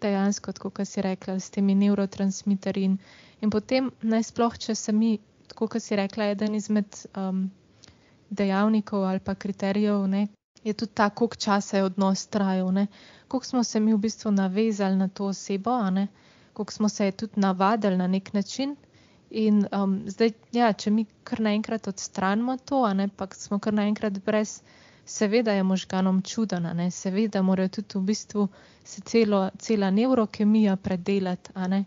dejansko, kot si rekla, s temi neurotransmiterji. In, in potem, najsploh, če se mi, kot si rekla, eden izmed um, dejavnikov ali pa kriterijev, ne, je tudi ta, koliko časa je odnos trajal, koliko smo se mi v bistvu navezali na to osebo, koliko smo se tudi navadili na nek način. In um, zdaj, ja, če mi kar naenkrat odstranimo to, ne, pa smo kar naenkrat brez, seveda je možganom čudena, ne, seveda morajo tudi v bistvu se celo, cela neurokemija predelati, ne,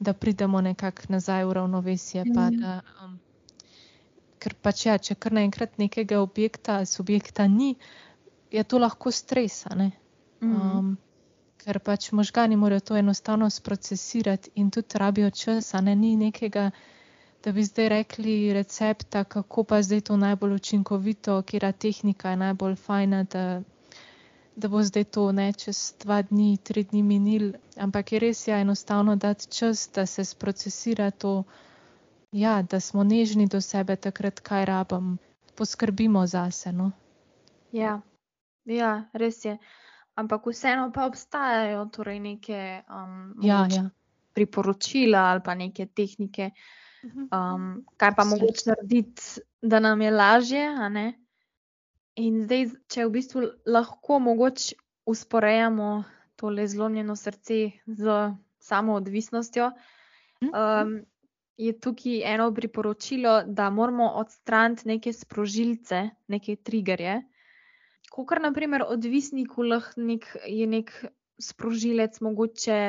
da pridemo nekako nazaj v ravnovesje. Pa da, um, ker pač ja, če kar naenkrat nekega objekta, subjekta ni, je to lahko stres. Um, ker pač možgani morajo to enostavno sprocesirati in tudi rabijo čas, a ne ni nekega, da bi zdaj rekli recepta, kako pa zdaj to najbolj učinkovito, kera tehnika je najbolj fajna, da, da bo zdaj to ne čez dva dni, tri dni minil. Ampak je res ja enostavno dati čas, da se sprocesira to, ja, da smo nežni do sebe takrat, kaj rabim, poskrbimo zase. No? Ja. Ja, res je. Ampak vseeno pa obstajajo torej neke um, ja, ja. priporočila ali pa neke tehnike, mhm. um, kaj pa mogoče narediti, da nam je lažje. In zdaj, če v bistvu lahko mogoče usporejamo tole zlomljeno srce z samo odvisnostjo, mhm. um, je tukaj eno priporočilo, da moramo odstraniti neke sprožilce, neke triggerje kot kar naprimer odvisniku lahko nek, je nek sprožilec, mogoče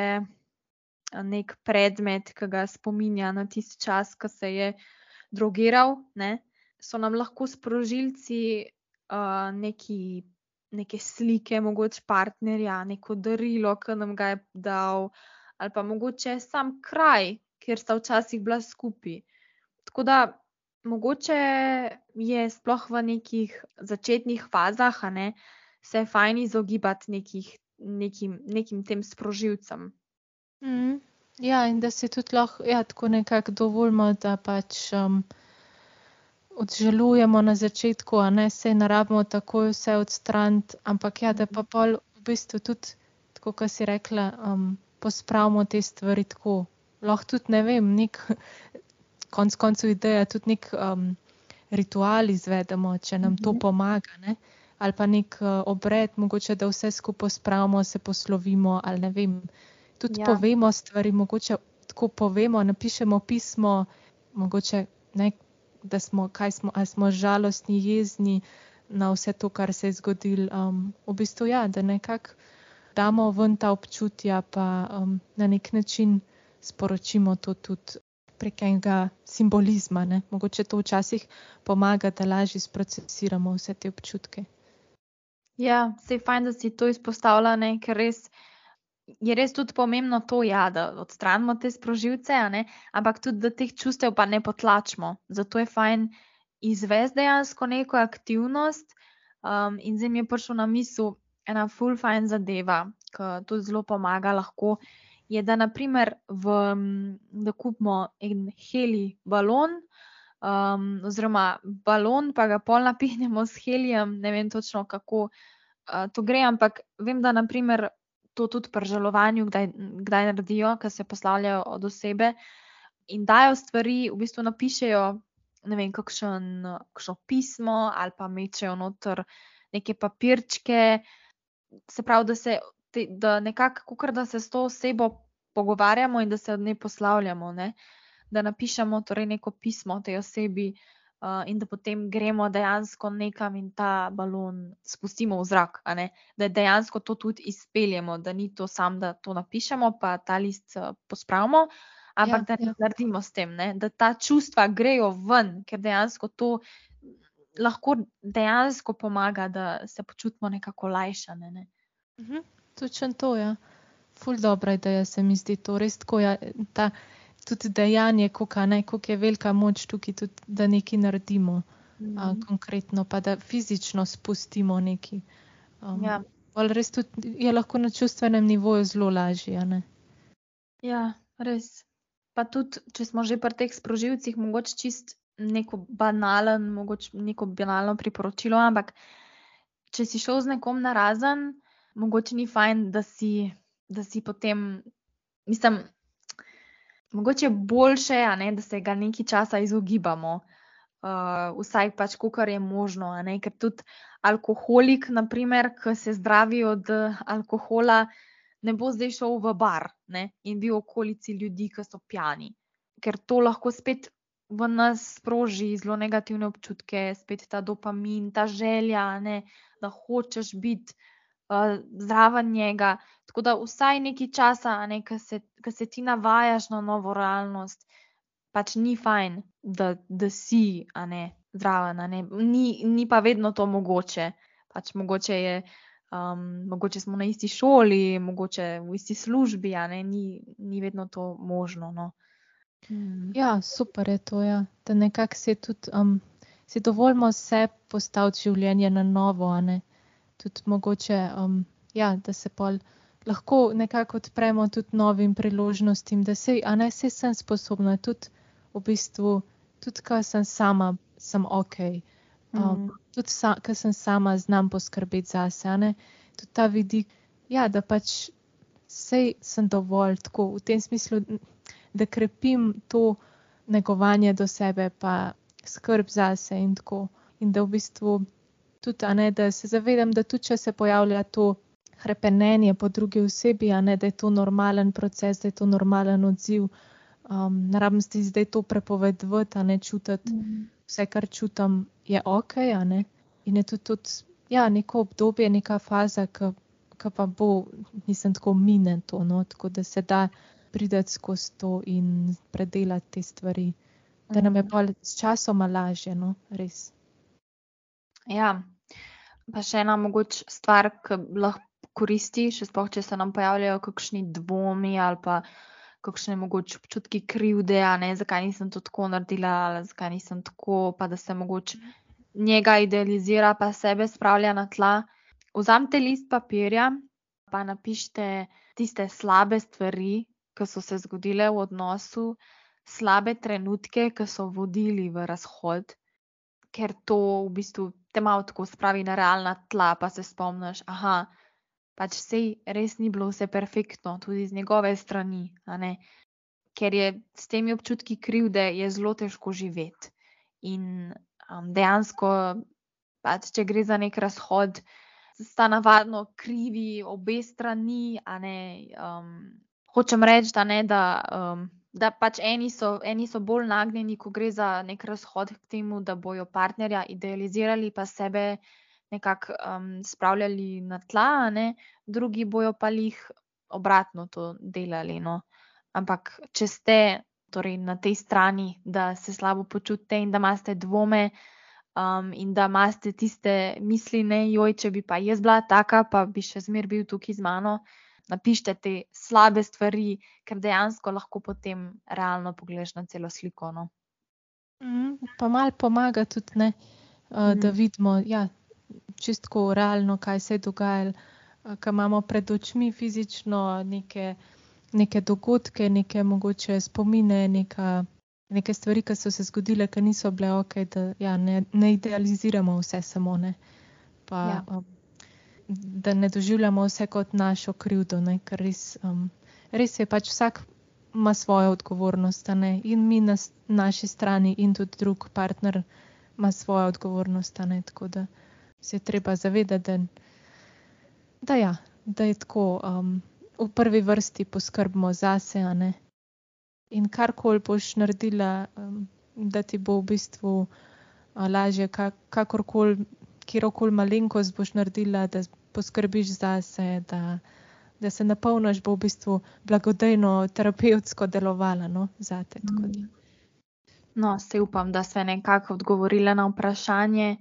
nek predmet, ki ga spominja na tisti čas, ko se je drogiral. Ne? So nam lahko sprožilci uh, neki, neke slike, mogoče partnerja, neko darilo, ki nam ga je dal, ali pa mogoče sam kraj, kjer sta včasih bila skupaj. Tako da mogoče je sploh v nekih začetnih fazah, ne, se je fajn izogibati nekih, nekim, nekim tem sprožilcem. Mm, ja, in da se tudi lahko ja, tako nekako dovolimo, da pač um, odželujemo na začetku, a ne se ne rabimo takoj vse odstraniti, ampak ja, da pa pol v bistvu tudi, tako kot si rekla, um, pospravimo te stvari tako. Lahko tudi ne vem, nek konec koncev ideja tudi nek um, ritual izvedemo, če nam to mhm. pomaga. Ne? Ali pa nek uh, obred, mogoče da vse skupaj spravimo, se poslovimo. Ali ne vem, tudi ja. povemo stvari, mogoče tako povemo, napišemo pismo, mogoče ne, da smo, smo, smo žalostni, jezni na vse to, kar se je zgodilo. Um, v bistvu, ja, da nekako damo ven ta občutja, pa um, na nek način sporočimo to tudi prek enega simbolizma. Ne? Mogoče to včasih pomaga, da lažje sprocesiramo vse te občutke. Ja, se je fajn, da si to izpostavila, ne? ker res. Je res tudi pomembno to, ja, da odstranimo te sprožilce, ampak tudi da teh čustev pa ne potlačimo. Zato je fajn izvesti dejansko neko aktivnost. Um, in zdaj mi je prišlo na misel ena full fajn zadeva, ki tudi zelo pomaga lahko je, da naprimer v, da kupimo en heli balon, um, oziroma balon, pa ga pol napihnemo s helijem, ne vem točno kako uh, to gre, ampak vem, da naprimer to tudi pri žalovanju, kdaj, kdaj naredijo, ker se poslavljajo od osebe in dajo stvari, v bistvu napišejo. Ne vem, kakšen, kakšno pismo, ali pa mečejo noter neke papirčke, se pravi, da se te, da nekako, kar da se s to osebo pogovarjamo in da se od nje poslavljamo, ne? da napišemo torej neko pismo tej osebi uh, in da potem gremo dejansko nekam in ta balon spustimo v zrak, da dejansko to tudi izpeljemo, da ni to samo, da to napišemo, pa ta list uh, pospravimo. Ampak ja, da ne ja. naredimo s tem, ne? da ta čustva grejo ven, ker dejansko to lahko dejansko pomaga, da se počutimo nekako lajšane. Ne? Mhm, Točno to je. Ja. Ful dobra ideja se mi zdi to res tako. Ja, ta, tudi dejanje, kako je velika moč tukaj, tudi, da nekaj naredimo mhm. a, konkretno, pa da fizično spustimo nekaj. Um, ja. Res tudi je lahko na čustvenem nivoju zelo lažje. Ja, res. Pa tudi, če smo že pri teh sprožilcih, mogoče čist neko banalen, mogoče neko banalno priporočilo, ampak če si šel z nekom na razen, mogoče ni fajn, da si, da si potem, mislim, mogoče boljše, ne, da se ga nekaj časa izogibamo. Uh, vsaj pač, kar je možno. Ker tudi alkoholik, naprimer, ki se zdravi od alkohola, ne bo zdaj šel v bar ne, in bil v okolici ljudi, ki so pijani. Ker to lahko spet v nas sproži zelo negativne občutke, spet ta dopamin, ta želja, ne, da hočeš biti uh, zraven njega. Tako da vsaj nekaj časa, ne, ki se, se ti navajaš na novo realnost, pač ni fajn, da, da si ne, zraven. Ne. Ni, ni pa vedno to mogoče. Pač mogoče je. Um, mogoče smo na isti šoli, mogoče v isti službi, ne, ni, ni vedno to možno. No. Mm. Ja, super je to, ja. da nekako si tudi, um, si dovoljmo se postaviti življenje na novo, ne. Tudi mogoče, um, ja, da se pol lahko nekako odpremo tudi novim priložnostim, da se, a ne, se sem sposobna tudi v bistvu, tudi ko sem sama, sem ok. Um, mm. Tudi, sa, ko sem sama, znam poskrbeti zase, a ne. Tudi ta vidik, ja, da pač sej sem dovolj tako v tem smislu da krepim to negovanje do sebe, pa skrb zase in tako. In da v bistvu tudi, ne, da se zavedam, da tudi če se pojavlja to krepenenje po drugi osebi, ne, da je to normalen proces, da je to normalen odziv. Um, Naravno se zdaj to prepovedati, ne čutiti mm. vse, kar čutim, je ok. In je tudi, tudi ja, neko obdobje, neka faza, ki pa bo, nisem tako minen, to, no, tako da se da priti skozi to in predelati te stvari, da nam je bolj mhm. s časom lažje, no, res. Ja, pa še ena mogoče stvar, ki lahko koristi, še spoh, če se nam pojavljajo kakšni dvomi ali pa kakšne mogoče občutki krivde, ne, zakaj nisem to tako naredila, ali zakaj nisem tako, pa da se mogoče njega idealizira, pa sebe spravlja na tla. Vzamite list papirja, pa napišite tiste slabe stvari, ki so se zgodile v odnosu, slabe trenutke, ki so vodili v razhod, ker to v bistvu te malo tako spravi na realna tla, pa se spomniš, aha, pač sej res ni bilo vse perfektno, tudi z njegove strani, ker je s temi občutki krivde, je zelo težko živeti. In um, dejansko, pač, če gre za nek razhod, sta navadno krivi obe strani, a ne. Um, hočem reči, da, ne, da, um, da pač eni so, eni so bolj nagnjeni, ko gre za nek razhod k temu, da bojo partnerja idealizirali, pa sebe nekako um, spravljali na tla, ne, drugi bojo pa jih obratno to delali. No. Ampak, če ste torej, na tej strani, da se slabo počutite in da imate dvome. Um, in da imate tiste misli, ne, joj, če bi pa jaz bila taka, pa bi še zmer bil tukaj z mano, napišite te slabe stvari, ker dejansko lahko potem realno pogledaš na celo sliko. No. Mm, pa malo pomaga tudi, ne, uh, mm. da vidimo ja, čistko realno, kaj se je dogajalo, uh, kaj imamo pred očmi fizično, neke, neke dogodke, neke mogoče spomine, neka. Neke stvari, ki so se zgodile, ki niso bile ok, da ja, ne, ne idealiziramo vse samo. Pa, ja. um, da ne doživljamo vse kot našo krivdo, ne? ker res, um, res je pač vsak ima svojo odgovornost, ne? in mi na naši strani, in tudi drug partner ima svojo odgovornost. Tako da se je treba zavedati, da, da, ja, da je tako, um, v prvi vrsti poskrbimo zase. In karkoli boš naredila, um, da ti bo v bistvu lažje, kak, kakorkoli, kjerkoli malenkost boš naredila, da poskrbiš zase, da, da se napolniš, bo v bistvu blagodejno, terapevtsko delovala no, za te. Mm. No, se upam, da se nekako odgovorila na vprašanje.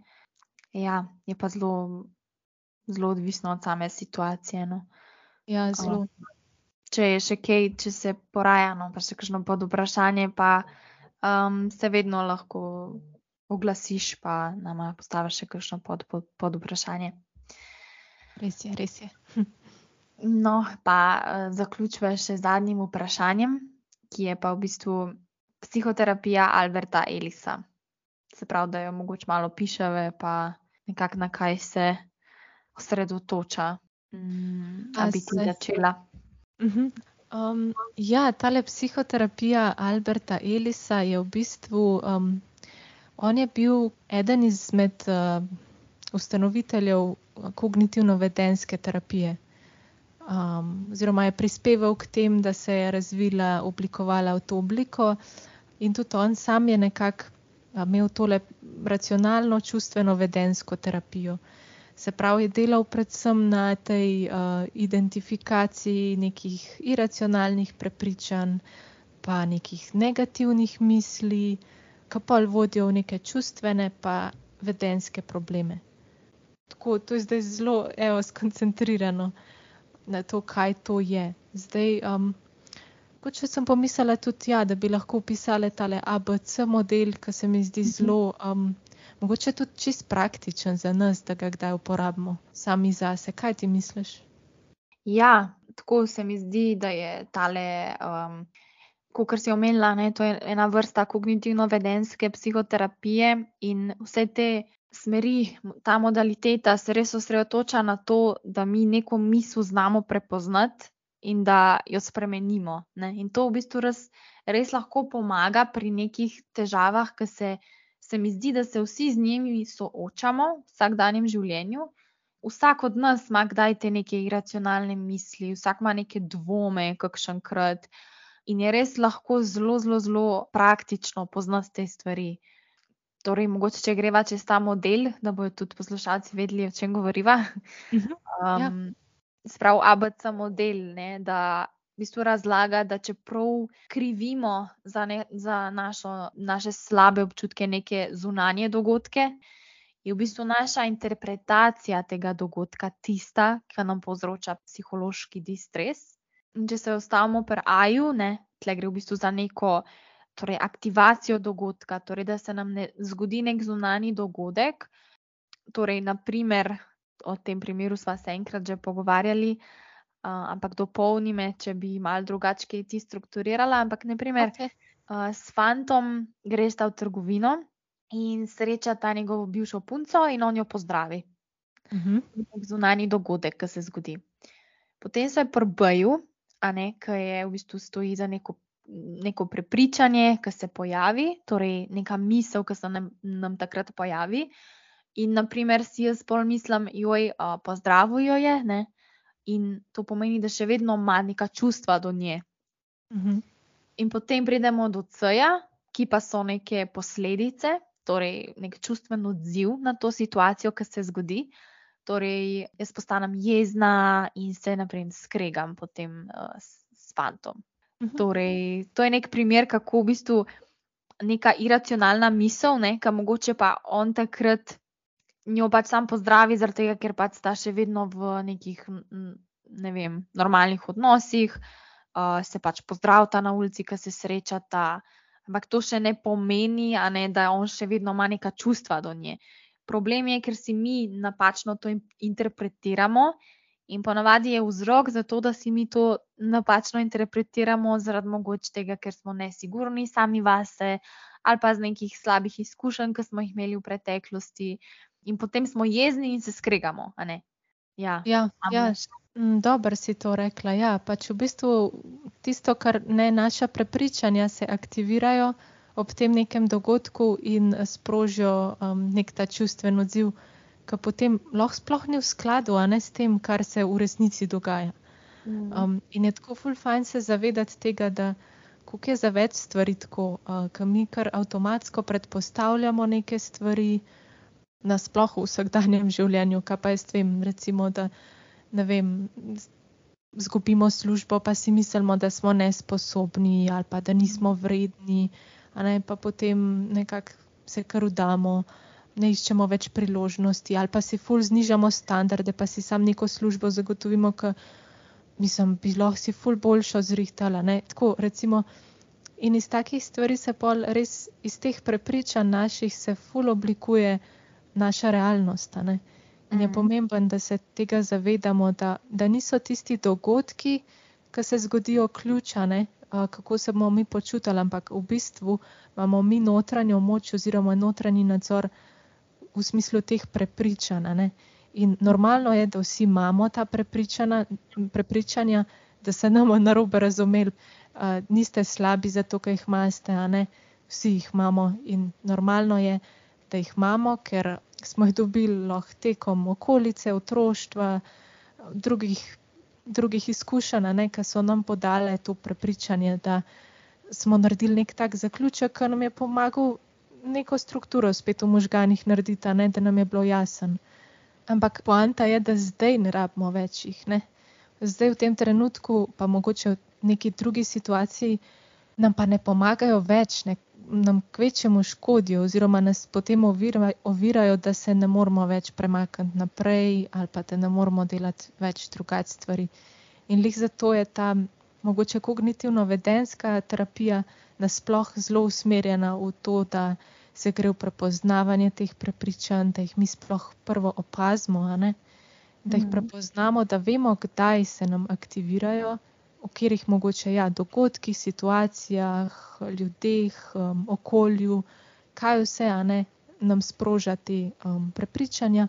Ja, je pa zelo, zelo odvisno od same situacije. No. Ja, zelo. Če je še kaj, če se poraja, no, pa še kakšno pod vprašanje, pa um, se vedno lahko oglasiš, pa nam postaviš še kakšno pod, pod, pod vprašanje. Res je, res je. No, pa uh, zaključujem še z zadnjim vprašanjem, ki je pa v bistvu psihoterapija Alberta Elisa. Se pravi, da jo mogoče malo piševe, pa nekako na kaj se osredotoča, mm, da bi ti začela. Uh -huh. um, ja, tale psihoterapija Alberta Elisa je v bistvu, um, on je bil eden izmed uh, ustanoviteljev kognitivno-vedenske terapije. Um, oziroma je prispeval k tem, da se je razvila, oblikovala v to obliko, in tudi on sam je nekako imel tole racionalno, čustveno, vedensko terapijo. Se pravi, je delal predvsem na tej uh, identifikaciji nekih iracionalnih prepričanj, pa nekih negativnih misli, ki pa vodijo v neke čustvene, pa vedenske probleme tako, to je zdaj zelo evo, skoncentrirano na to, kaj to je. Zdaj, um, kot če sem pomislila tudi, ja, da bi lahko upisali tale ABC model, ki se mi zdi mhm. zelo, um, mogoče tudi čist praktičen za nas, da ga kdaj uporabimo sami zase. Kaj ti misliš? Ja, tako se mi zdi, da je tale. Um, Kot si omenila, ne, to je ena vrsta kognitivno-vedenske psihoterapije, in vse te smeri, ta modaliteta se res osredotoča na to, da mi neko misel znamo prepoznati in da jo spremenimo. Ne? In to v bistvu res, res lahko pomaga pri nekih težavah, ki se, se mi zdi, da se vsi z njimi soočamo v vsakdanjem življenju. Vsak od nas ima kdaj te neke iracionalne misli, vsak ima neke dvome, kakšen krat. In je res lahko zelo, zelo, zelo praktično poznati te stvari. Torej, mogoče, če greva čez ta model, da bodo tudi poslušalci vedeli, o čem govoriva. Mhm. Ja. Um, Sprav ABC model, ne, da v bistvu razlaga, da čeprav krivimo za, ne, za našo, naše slabe občutke, neke zunanje dogodke, je v bistvu naša interpretacija tega dogodka tista, ki nam povzroča psihološki distres. Če se ostavimo pri aju, tle gre v bistvu za neko torej aktivacijo dogodka, torej da se nam ne zgodi nek zunani dogodek. Torej, naprimer, o tem primeru smo se enkrat že pogovarjali, uh, ampak dopolni me, če bi mal drugače ti strukturirala. Ampak, naprimer, okay. uh, s fantom greš ta v trgovino in sreča ta njegovo bivšo punco in on jo pozdravi. Uh -huh. Nek zunani dogodek, ki se zgodi. Potem se prbaju, a ne, ki je v bistvu stoji za neko neko prepričanje, ki se pojavi, torej neka misel, ki se nam, nam takrat pojavi. In, naprimer, si jaz pol mislim, joj, uh, pozdravujo je, ne? in to pomeni, da še vedno ima neka čustva do nje. Uh mhm. -huh. In potem pridemo do C-ja, ki pa so neke posledice, torej nek čustven odziv na to situacijo, ki se zgodi. Torej, jaz postanem jezna in se naprej skregam potem uh, s, s fantom. Mhm. Torej, to je nek primer, kako v bistvu neka iracionalna misel, ne, ki mogoče pa on takrat njo pač sam pozdravi, zaradi tega, ker pač sta še vedno v nekih, ne vem, normalnih odnosih, uh, se pač pozdravita na ulici, ki se srečata. Ampak to še ne pomeni, ne, da on še vedno ima neka čustva do nje. Problem je, ker si mi napačno to interpretiramo In ponavadi je vzrok za to, da si mi to napačno interpretiramo, zaradi mogoče tega, ker smo nesigurni sami vase ali pa z nekih slabih izkušenj, ki smo jih imeli v preteklosti, in potem smo jezni in se skregamo. Ja, ja, ja mm, dobro si to rekla. Ja, pač v bistvu tisto, kar ne naša prepričanja, se aktivirajo ob tem nekem dogodku in sprožijo um, nek ta čustven odziv, ki potem lahko sploh ni v skladu ne, s tem, kar se v resnici dogaja. Mm. Um, in je tako ful fajn se zavedati tega, da kako je za več stvari tako, uh, ki mi kar avtomatsko predpostavljamo neke stvari nasploh v vsakdanjem življenju, kaj pa jaz vem, recimo, da ne vem. Zgubimo službo, pa si mislimo, da smo nesposobni, ali pa da nismo vredni, ne, pa potem nekako se kar udamo, ne iščemo več priložnosti, ali pa si ful znižamo standarde, pa si sam neko službo zagotovimo, ki mislim, bi lahko si ful boljšo zrihtala. Ne? Tako, recimo, in iz takih stvari se pol res, iz teh prepričanj naših se ful oblikuje naša realnost. In je mhm. pomemben, da se tega zavedamo, da, da niso tisti dogodki, ki se zgodijo ključane, kako se bomo mi počutili, ampak v bistvu imamo mi notranjo moč oziroma notranji nadzor v smislu teh prepričanj. In normalno je, da vsi imamo ta prepričanja, da se nam na robe razumeli, uh, niste slabi zato, ker jih imate, a ne vsi jih imamo. In normalno je, da jih imamo, ker smo jih dobili lahko tekom okolice, otroštva, drugih, drugih izkušenj, ki so nam podale to prepričanje, da smo naredili nek tak zaključek, ki nam je pomagal neko strukturo spet v možganih narediti, ne, da nam je bilo jasno. Ampak poanta je, da zdaj ne rabimo več jih. Ne? Zdaj v tem trenutku, pa mogoče v neki drugi situaciji, nam pa ne pomagajo več, ne? Nam kvečemu škodijo, oziroma nas potem ovirajo, ovirajo, da se ne moramo več premakniti naprej, ali pa da ne moramo delati več drugačnih stvari. In lih zato je ta mogoče kognitivno-vedenska terapija nasplošno zelo usmerjena v to, da se gre v prepoznavanje teh prepričanj, da jih mi sploh prvo opazimo, da jih mhm. prepoznamo, da vemo, kdaj se nam aktivirajo, v katerih mogoče ja, dogodkih, situacijah, ljudeh, um, okolju, kaj vse ne, nam sproža te um, prepričanja,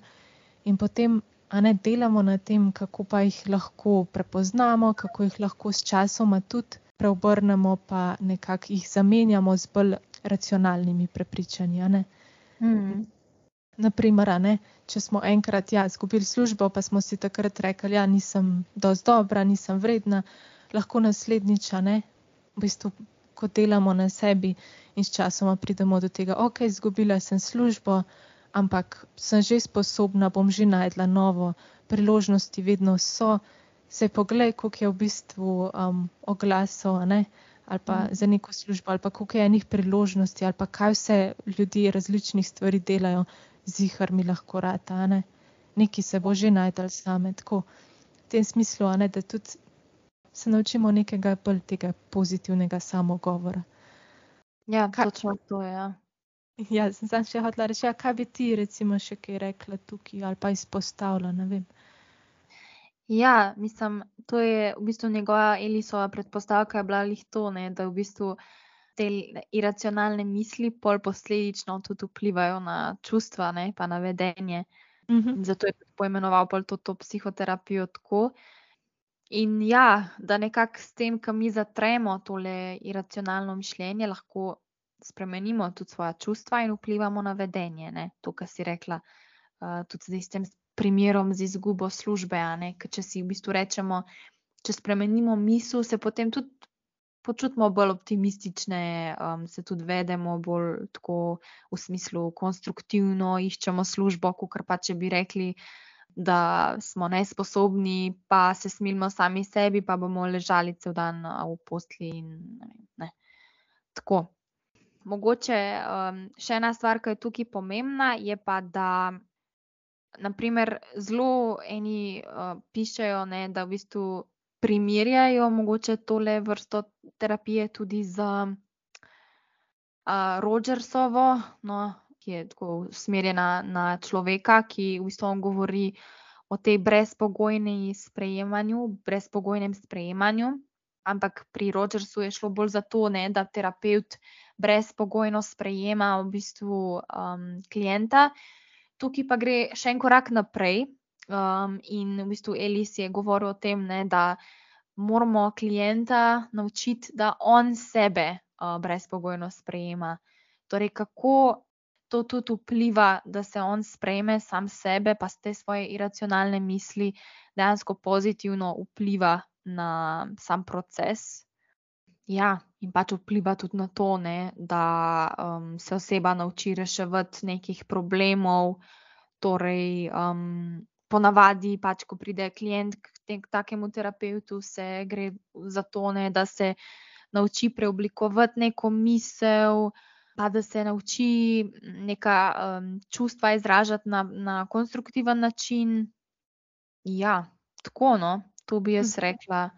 in potem ne, delamo na tem, kako pa jih lahko prepoznamo, kako jih lahko s časoma tudi preobrnemo, pa nekako jih zamenjamo z bolj racionalnimi prepričanji. Mm. Naprimer, ne, če smo enkrat ja, izgubili službo, pa smo si takrat rekli, da ja, nisem dovolj dobra, nisem vredna, lahko naslednjič, ne, v bistvu, ko delamo na sebi in sčasoma pridemo do tega, ok, izgubila sem službo, ampak sem že sposobna, bom že najdla novo, priložnosti vedno so. Se poglej, koliko je v bistvu um, oglasov, ali pa mm. za neko službo, ali pa koliko je enih priložnosti, ali pa kaj vse ljudje različnih stvari delajo, zihar mi lahko rata, ne? neki se bo že najdel same. Tako v tem smislu, ne, da tudi se naučimo nekega bolj tega pozitivnega samogovora. Ja, kaj, točno to je. Ja. Ja, sem še hotela reči, ja, kaj bi ti recimo še kaj rekla tukaj ali pa izpostavila, ne vem. Ja, mislim, to je v bistvu njegova Elisova predpostavka, je bila lih to, ne, da v bistvu te iracionalne misli pol posledično tudi vplivajo na čustva, ne, pa na vedenje. Mm -hmm. Zato je poimenoval pol to, to psihoterapijo tako. In ja, da nekako s tem, ko mi zatremo tole iracionalno mišljenje, lahko spremenimo tudi svoje čustva in vplivamo na vedenje. Ne? To, kar si rekla, uh, tudi s tem primerom z izgubo službe. Ker če si v bistvu rečemo, če spremenimo misel, se potem tudi počutimo bolj optimistične, um, se tudi vedemo bolj tako v smislu konstruktivno, iščemo službo, kot pa če bi rekli. Da smo nesposobni, pa se smilimo sami sebi, pa bomo ležali cel dan v postli. In, ne, ne. Tako. Mogoče um, še ena stvar, ki je tukaj pomembna, je pa, da naprimer, zelo eni uh, pišejo, ne, da v bistvu primerjajo mogoče tole vrsto terapije tudi z uh, Rogersovo, no, ki je tako usmerjena na človeka, ki v bistvu govori o tej brezpogojni sprejemanju, brezpogojnem sprejemanju. Ampak pri Rogersu je šlo bolj za to, ne, da terapeut brezpogojno sprejema v bistvu um, klienta, tukaj pa gre še en korak naprej. Um, in v bistvu Elis je govoril o tem, ne, da moramo klienta naučiti, da on sebe uh, brezpogojno sprejema. Torej, kako to tudi vpliva, da se on sprejme sam sebe, pa te svoje iracionalne misli dejansko pozitivno vpliva na sam proces. Ja, in pač vpliva tudi na to, ne, da um, se oseba nauči reševati nekih problemov. Torej, um, ponavadi, pač, ko pride klient k, k takemu terapeutu, se gre za to, ne, da se nauči preoblikovati neko misel, pa da se nauči neka um, čustva izražati na, na konstruktiven način. Ja, tako, no, to bi jaz mhm. rekla.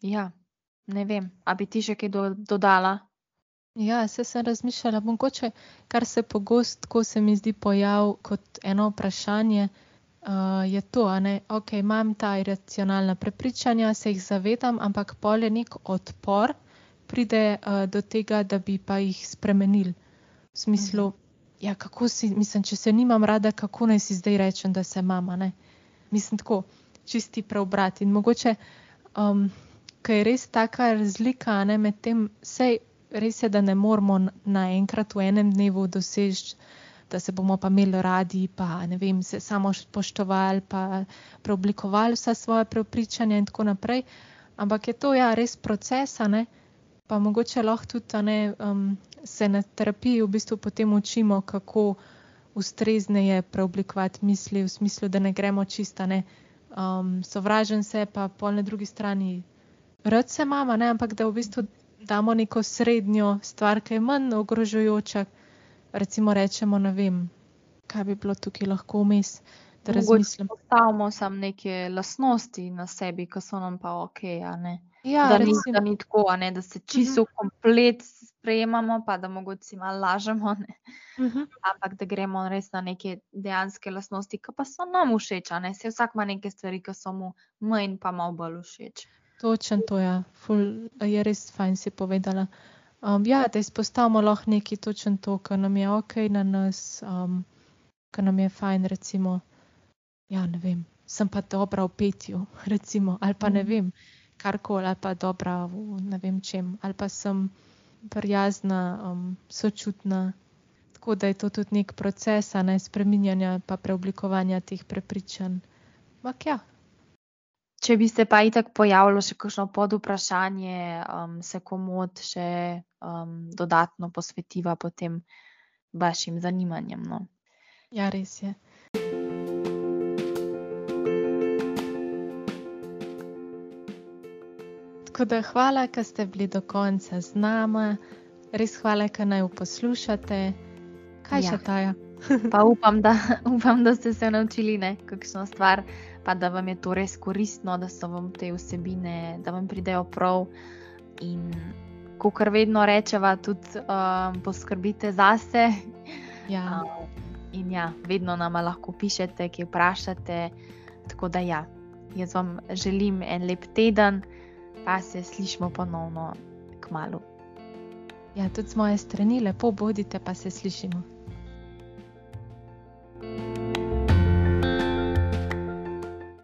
Ja, ne vem, a bi ti še kaj do, dodala? Ja, se sem razmišljala, mogoče, kar se pogosto, ko se mi zdi pojav kot eno vprašanje, uh, je to, da okay, imam ta iracionalna prepričanja, se jih zavedam, ampak pol je nek odpor, pride uh, do tega, da bi pa jih spremenili. V smislu, ja, kako si, mislim, če se nimam rada, kako naj si zdaj rečem, da se mama, ne. Mislim tako, čisti preobrat. In mogoče, um, ker je res taka razlika ne, med tem, sej res je, da ne moramo naenkrat v enem dnevu doseči. Da se bomo pa imeli radi, pa ne vem, se samo spoštovali, pa preoblikovali vsa svoje prepričanja, in tako naprej. Ampak je to ja res proces, ne? Pa mogoče lahko tudi ne, um, se na terapiji v bistvu potem učimo, kako ustrezneje preoblikovati misli, v smislu, da ne gremo čista, ne um, sovražen se, pa pol na drugi strani rad se mama, ne, ampak da v bistvu damo neko srednjo stvar, ki je manj ogrožujoča. Recimo, rečemo, ne vem, kaj bi bilo tukaj lahko vmes. Da razmislimo. Postavimo samo neke lastnosti na sebi, ki so nam pa ok. Ja, da, ni, da ni tako, ne, da se čisto uh mhm. -huh. komplet sprejemamo, pa da mogoče malo lažemo. Uh mhm. -huh. Ampak da gremo res na neke dejanske lastnosti, ki pa so nam všeč. Ne. Se vsak ima neke stvari, ki so mu manj, pa malo bolj všeč. Točen to ja. Ful, je res fajn si povedala. Um, ja, da izpostavimo lahko nekaj točen to, kar nam je ok na nas, um, kar nam je fajn, recimo, ja, ne vem, sem pa dobra v petju, recimo, ali pa ne mhm. vem, karkoli, ali pa dobra v ne vem čem, ali pa sem prijazna, um, sočutna. Tako da je to tudi nek proces, ne spreminjanja, pa preoblikovanja teh prepričanj. Ampak ja. Če bi se pa itak pojavilo še kakšno pod vprašanje, um, se komod še um, dodatno posvetiva potem vašim zanimanjem. No? Ja, res je. Tako da hvala, da ste bili do konca z nami, res hvala, da naj poslušate. Kaj ja. še taja? pa upam da, upam, da ste se naučili nekaj stvar, pa da vam je to res koristno, da so vam te vsebine, da vam pridejo prav. In ko kar vedno rečeva, tudi um, poskrbite zase. Ja. Um, in ja, vedno nam lahko pišete, ki vprašate. Tako da ja, jaz vam želim en lep teden pa se slišmo ponovno k malu. Ja, tudi z moje strani, lepo bodite, pa se slišimo. thank you